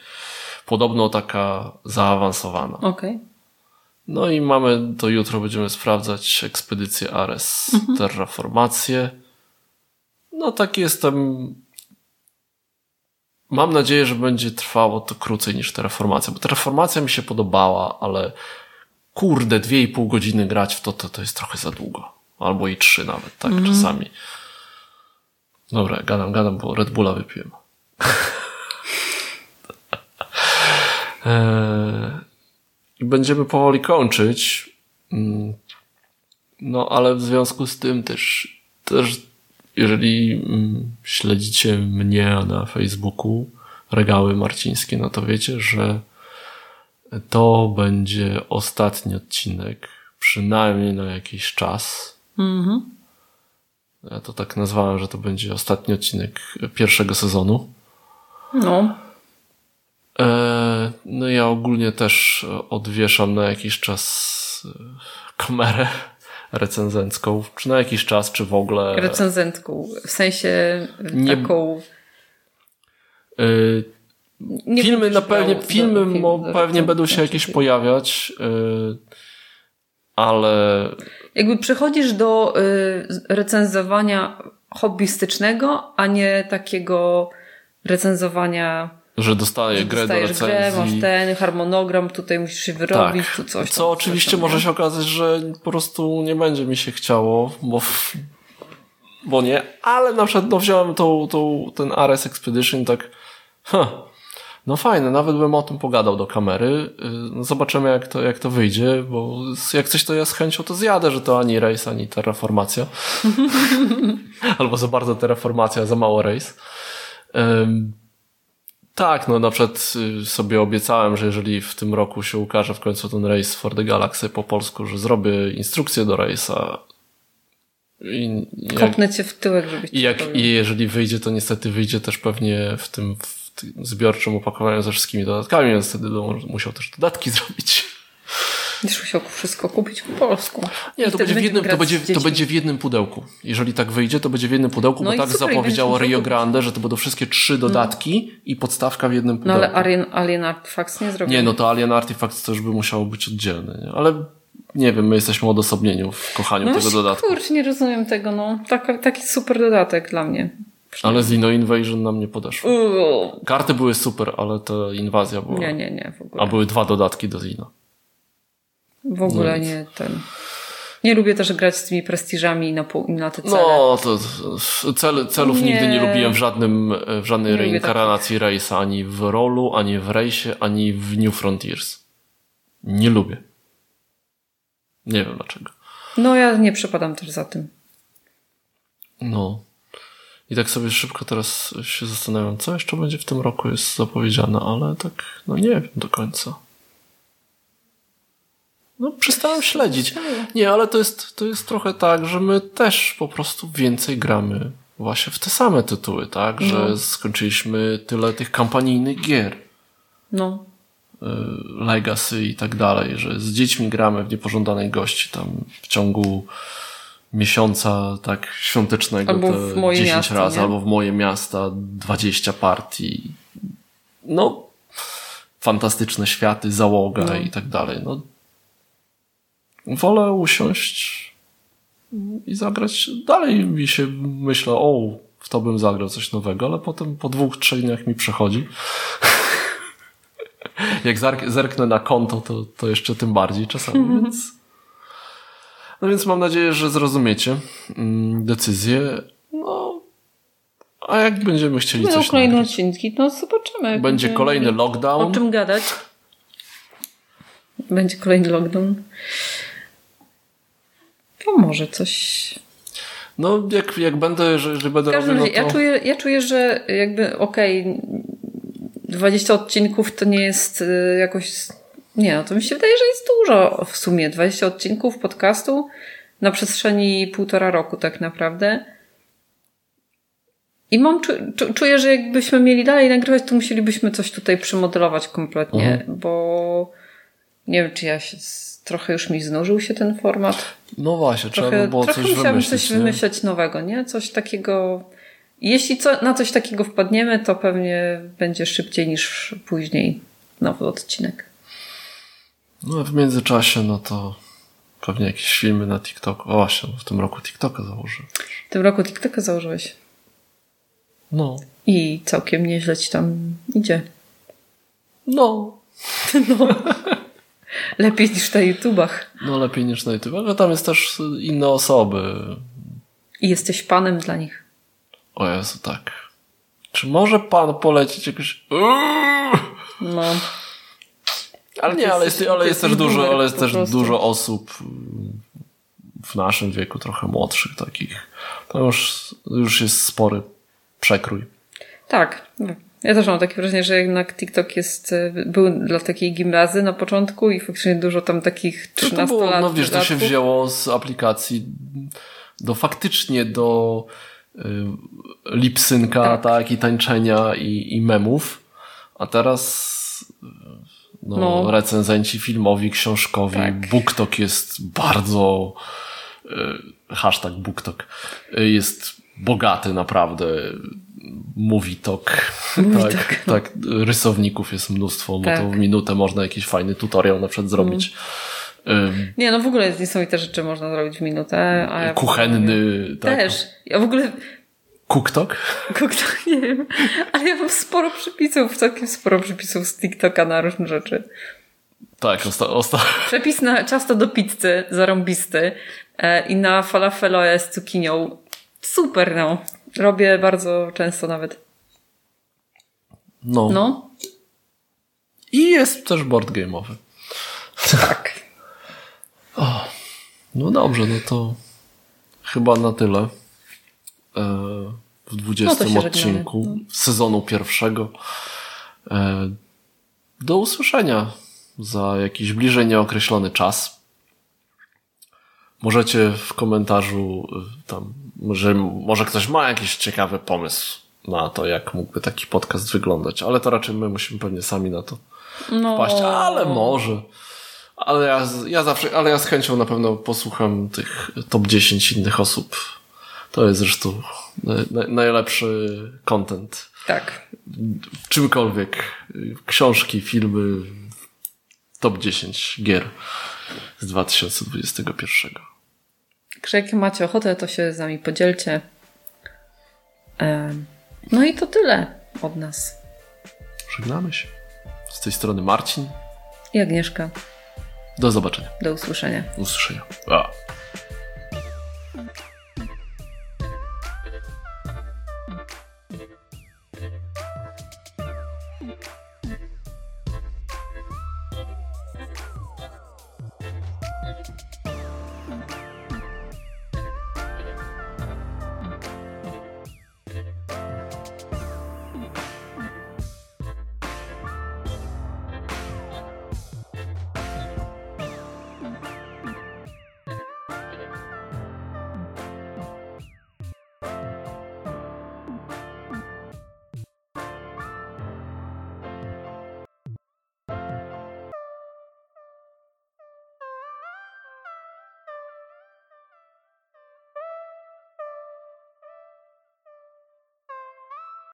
Podobno taka zaawansowana. Okay. No i mamy, to jutro będziemy sprawdzać ekspedycję Ares, mhm. terraformację. No tak jestem Mam nadzieję, że będzie trwało to krócej niż terraformacja, bo terraformacja mi się podobała, ale kurde, dwie i pół godziny grać w to, to, to jest trochę za długo. Albo i trzy nawet, tak, mm. czasami. Dobra, gadam, gadam, bo Red Bulla wypiłem. eee, *laughs* I będziemy powoli kończyć. Mm, no, ale w związku z tym też, też jeżeli mm, śledzicie mnie na Facebooku, regały marcińskie, no to wiecie, że to będzie ostatni odcinek, przynajmniej na jakiś czas. Mhm. Ja to tak nazwałem, że to będzie ostatni odcinek pierwszego sezonu. No. E, no ja ogólnie też odwieszam na jakiś czas e, kamerę recenzencką, czy na jakiś czas, czy w ogóle. Recenzentką, w sensie nie... taką. Yy, nie filmy na pewnie, filmy mo, pewnie będą się jakieś pojawiać, yy, ale. Jakby przechodzisz do yy, recenzowania hobbystycznego, a nie takiego recenzowania że dostaje grę do recenzji. grę, masz ten harmonogram, tutaj musisz się wyrobić, tak. tu coś. Co oczywiście coś może się okazać, że po prostu nie będzie mi się chciało, bo, bo nie, ale na przykład no, wziąłem tą, tą, ten Ares Expedition tak, huh, no fajne, nawet bym o tym pogadał do kamery. Y, no zobaczymy jak to, jak to wyjdzie, bo jak coś to ja z chęcią to zjadę, że to ani race, ani terraformacja. *laughs* Albo za bardzo terraformacja, za mało. Um, tak, no na przykład y, sobie obiecałem, że jeżeli w tym roku się ukaże w końcu ten Race for the Galaxy po polsku, że zrobię instrukcję do Race'a. I jak, Kopnę cię w tyłek, żeby i, jak, I jeżeli wyjdzie, to niestety wyjdzie też pewnie w tym zbiorczym opakowaniu ze wszystkimi dodatkami, więc wtedy musiał też dodatki *laughs* zrobić. Będziesz musiał wszystko kupić po polsku. Nie, to będzie, w jednym, to, będzie, to będzie w jednym pudełku. Jeżeli tak wyjdzie, to będzie w jednym pudełku, no bo tak super, zapowiedziało Rio Grande, że to będą wszystkie trzy no. dodatki no. i podstawka w jednym pudełku. No ale Alien, Alien Artifacts nie zrobił. Nie, no to Alien Artifacts już by musiało być oddzielne. Nie? Ale nie wiem, my jesteśmy odosobnieni w kochaniu no tego dodatku. Kurczę, nie rozumiem tego, no. Taki, taki super dodatek dla mnie. Ale Zino Invasion nam nie podeszło. Karty były super, ale ta inwazja była. Nie, nie, nie. W ogóle. A były dwa dodatki do Zino. W ogóle no nie ten. Nie lubię też grać z tymi prestiżami na, na te cele. No, to, cel, celów nie. nigdy nie lubiłem w żadnym, w żadnej nie reinkarnacji Race'a, ani w Rolu, ani w Race'ie, ani w New Frontiers. Nie lubię. Nie wiem dlaczego. No, ja nie przepadam też za tym. No. I tak sobie szybko teraz się zastanawiam, co jeszcze będzie w tym roku jest zapowiedziane, ale tak, no nie wiem do końca. No, przestałem śledzić. Nie, ale to jest, to jest trochę tak, że my też po prostu więcej gramy właśnie w te same tytuły, tak? Że No. skończyliśmy tyle tych kampanijnych gier. No. y, Legacy i tak dalej, że z dziećmi gramy w niepożądanej gości tam w ciągu miesiąca tak świątecznego Albo w moje 10 miasto, razy, nie? albo w moje miasta 20 partii. No, fantastyczne światy, załoga No. i tak dalej. No, wolę usiąść i zagrać. Dalej mi się myślę, o, w to bym zagrał coś nowego, ale potem po dwóch, trzech dniach mi przechodzi. *laughs* Jak zerk- zerknę na konto, to, to jeszcze tym bardziej czasami, *laughs* więc. No więc mam nadzieję, że zrozumiecie mm, decyzję. No. A jak będziemy chcieli Będą coś kolejne nagrać? odcinki, no zobaczymy. Będzie kolejny lockdown. O czym gadać? Będzie kolejny lockdown. To może coś. No, jak, jak będę, że, że będę robił, no to... ja, czuję, ja czuję, że jakby okej, 20 odcinków to nie jest y, jakoś. Nie, no to mi się wydaje, że jest dużo w sumie. 20 odcinków podcastu na przestrzeni półtora roku, tak naprawdę. I mam, czu, czu, czuję, że jakbyśmy mieli dalej nagrywać, to musielibyśmy coś tutaj przymodelować kompletnie, Mhm. bo nie wiem, czy ja się. Trochę już mi znużył się ten format. No właśnie, trzeba Trochę, by było trochę coś wymyślić. coś nie? wymyśleć nowego, nie? Coś takiego. Jeśli co, na coś takiego wpadniemy, to pewnie będzie szybciej niż później nowy odcinek. No, w międzyczasie, no to pewnie jakieś filmy na TikTok. O właśnie, w tym roku TikToka założę. W tym roku TikToka założyłeś. No. I całkiem nieźle ci tam idzie. No. *laughs* Lepiej niż na YouTubach. No lepiej niż na YouTube, ale tam jest też inne osoby. I jesteś panem dla nich. O Jezu, tak. Czy może pan polecić jakoś... No. Ale nie, To ale jest- to ale jest też dużo, ale jest też dużo osób w naszym wieku, trochę młodszych takich. To już, już jest spory przekrój. Tak. Ja też mam takie wrażenie, że jednak TikTok jest, y, był dla takiej gimnazy na początku i faktycznie dużo tam takich To, to 13 było, lat. no wiesz, to się wzięło z aplikacji do faktycznie do y, lipsynka, tak. Tak. i tańczenia i, i memów, a teraz no, No. recenzenci filmowi, książkowi, Tak. BookTok jest bardzo y, hashtag BookTok y, jest bogaty naprawdę. Movitok. Movitok. Tak, *laughs* tak, rysowników jest mnóstwo, bo Tak. to w minutę można jakiś fajny tutorial na przykład zrobić. Ym, Nie, no w ogóle niesamowite rzeczy można zrobić w minutę. A ja kuchenny, tak. Też. Ja w ogóle Cooktok? TikTok *laughs* nie wiem, ale ja mam sporo przepisów, całkiem sporo przepisów z TikToka na różne rzeczy. Tak, osta, osta, *laughs* Przepis na ciasto do pizzy, zarąbisty e, i na falafelo z cukinią. Super, no. Robię bardzo często nawet. no. No, I jest też board game'owy. tak. *laughs* No dobrze, no to chyba na tyle. E, W 20 No się żegnamy. odcinku sezonu pierwszego. E, Do usłyszenia za jakiś bliżej nieokreślony czas. Możecie w komentarzu y, tam, że może ktoś ma jakiś ciekawy pomysł na to, jak mógłby taki podcast wyglądać, ale to raczej my musimy pewnie sami na to No, wpaść, ale może. Ale ja, ja zawsze, ale ja z chęcią na pewno posłucham tych top 10 innych osób. To jest zresztą naj, naj, najlepszy content. Tak. Czymkolwiek. Książki, filmy, top 10 gier z 2021. Także jak macie ochotę, to się z nami podzielcie. No i to tyle od nas. Żegnamy się. Z tej strony Marcin. I Agnieszka. Do zobaczenia. Do usłyszenia. Usłyszenia. A.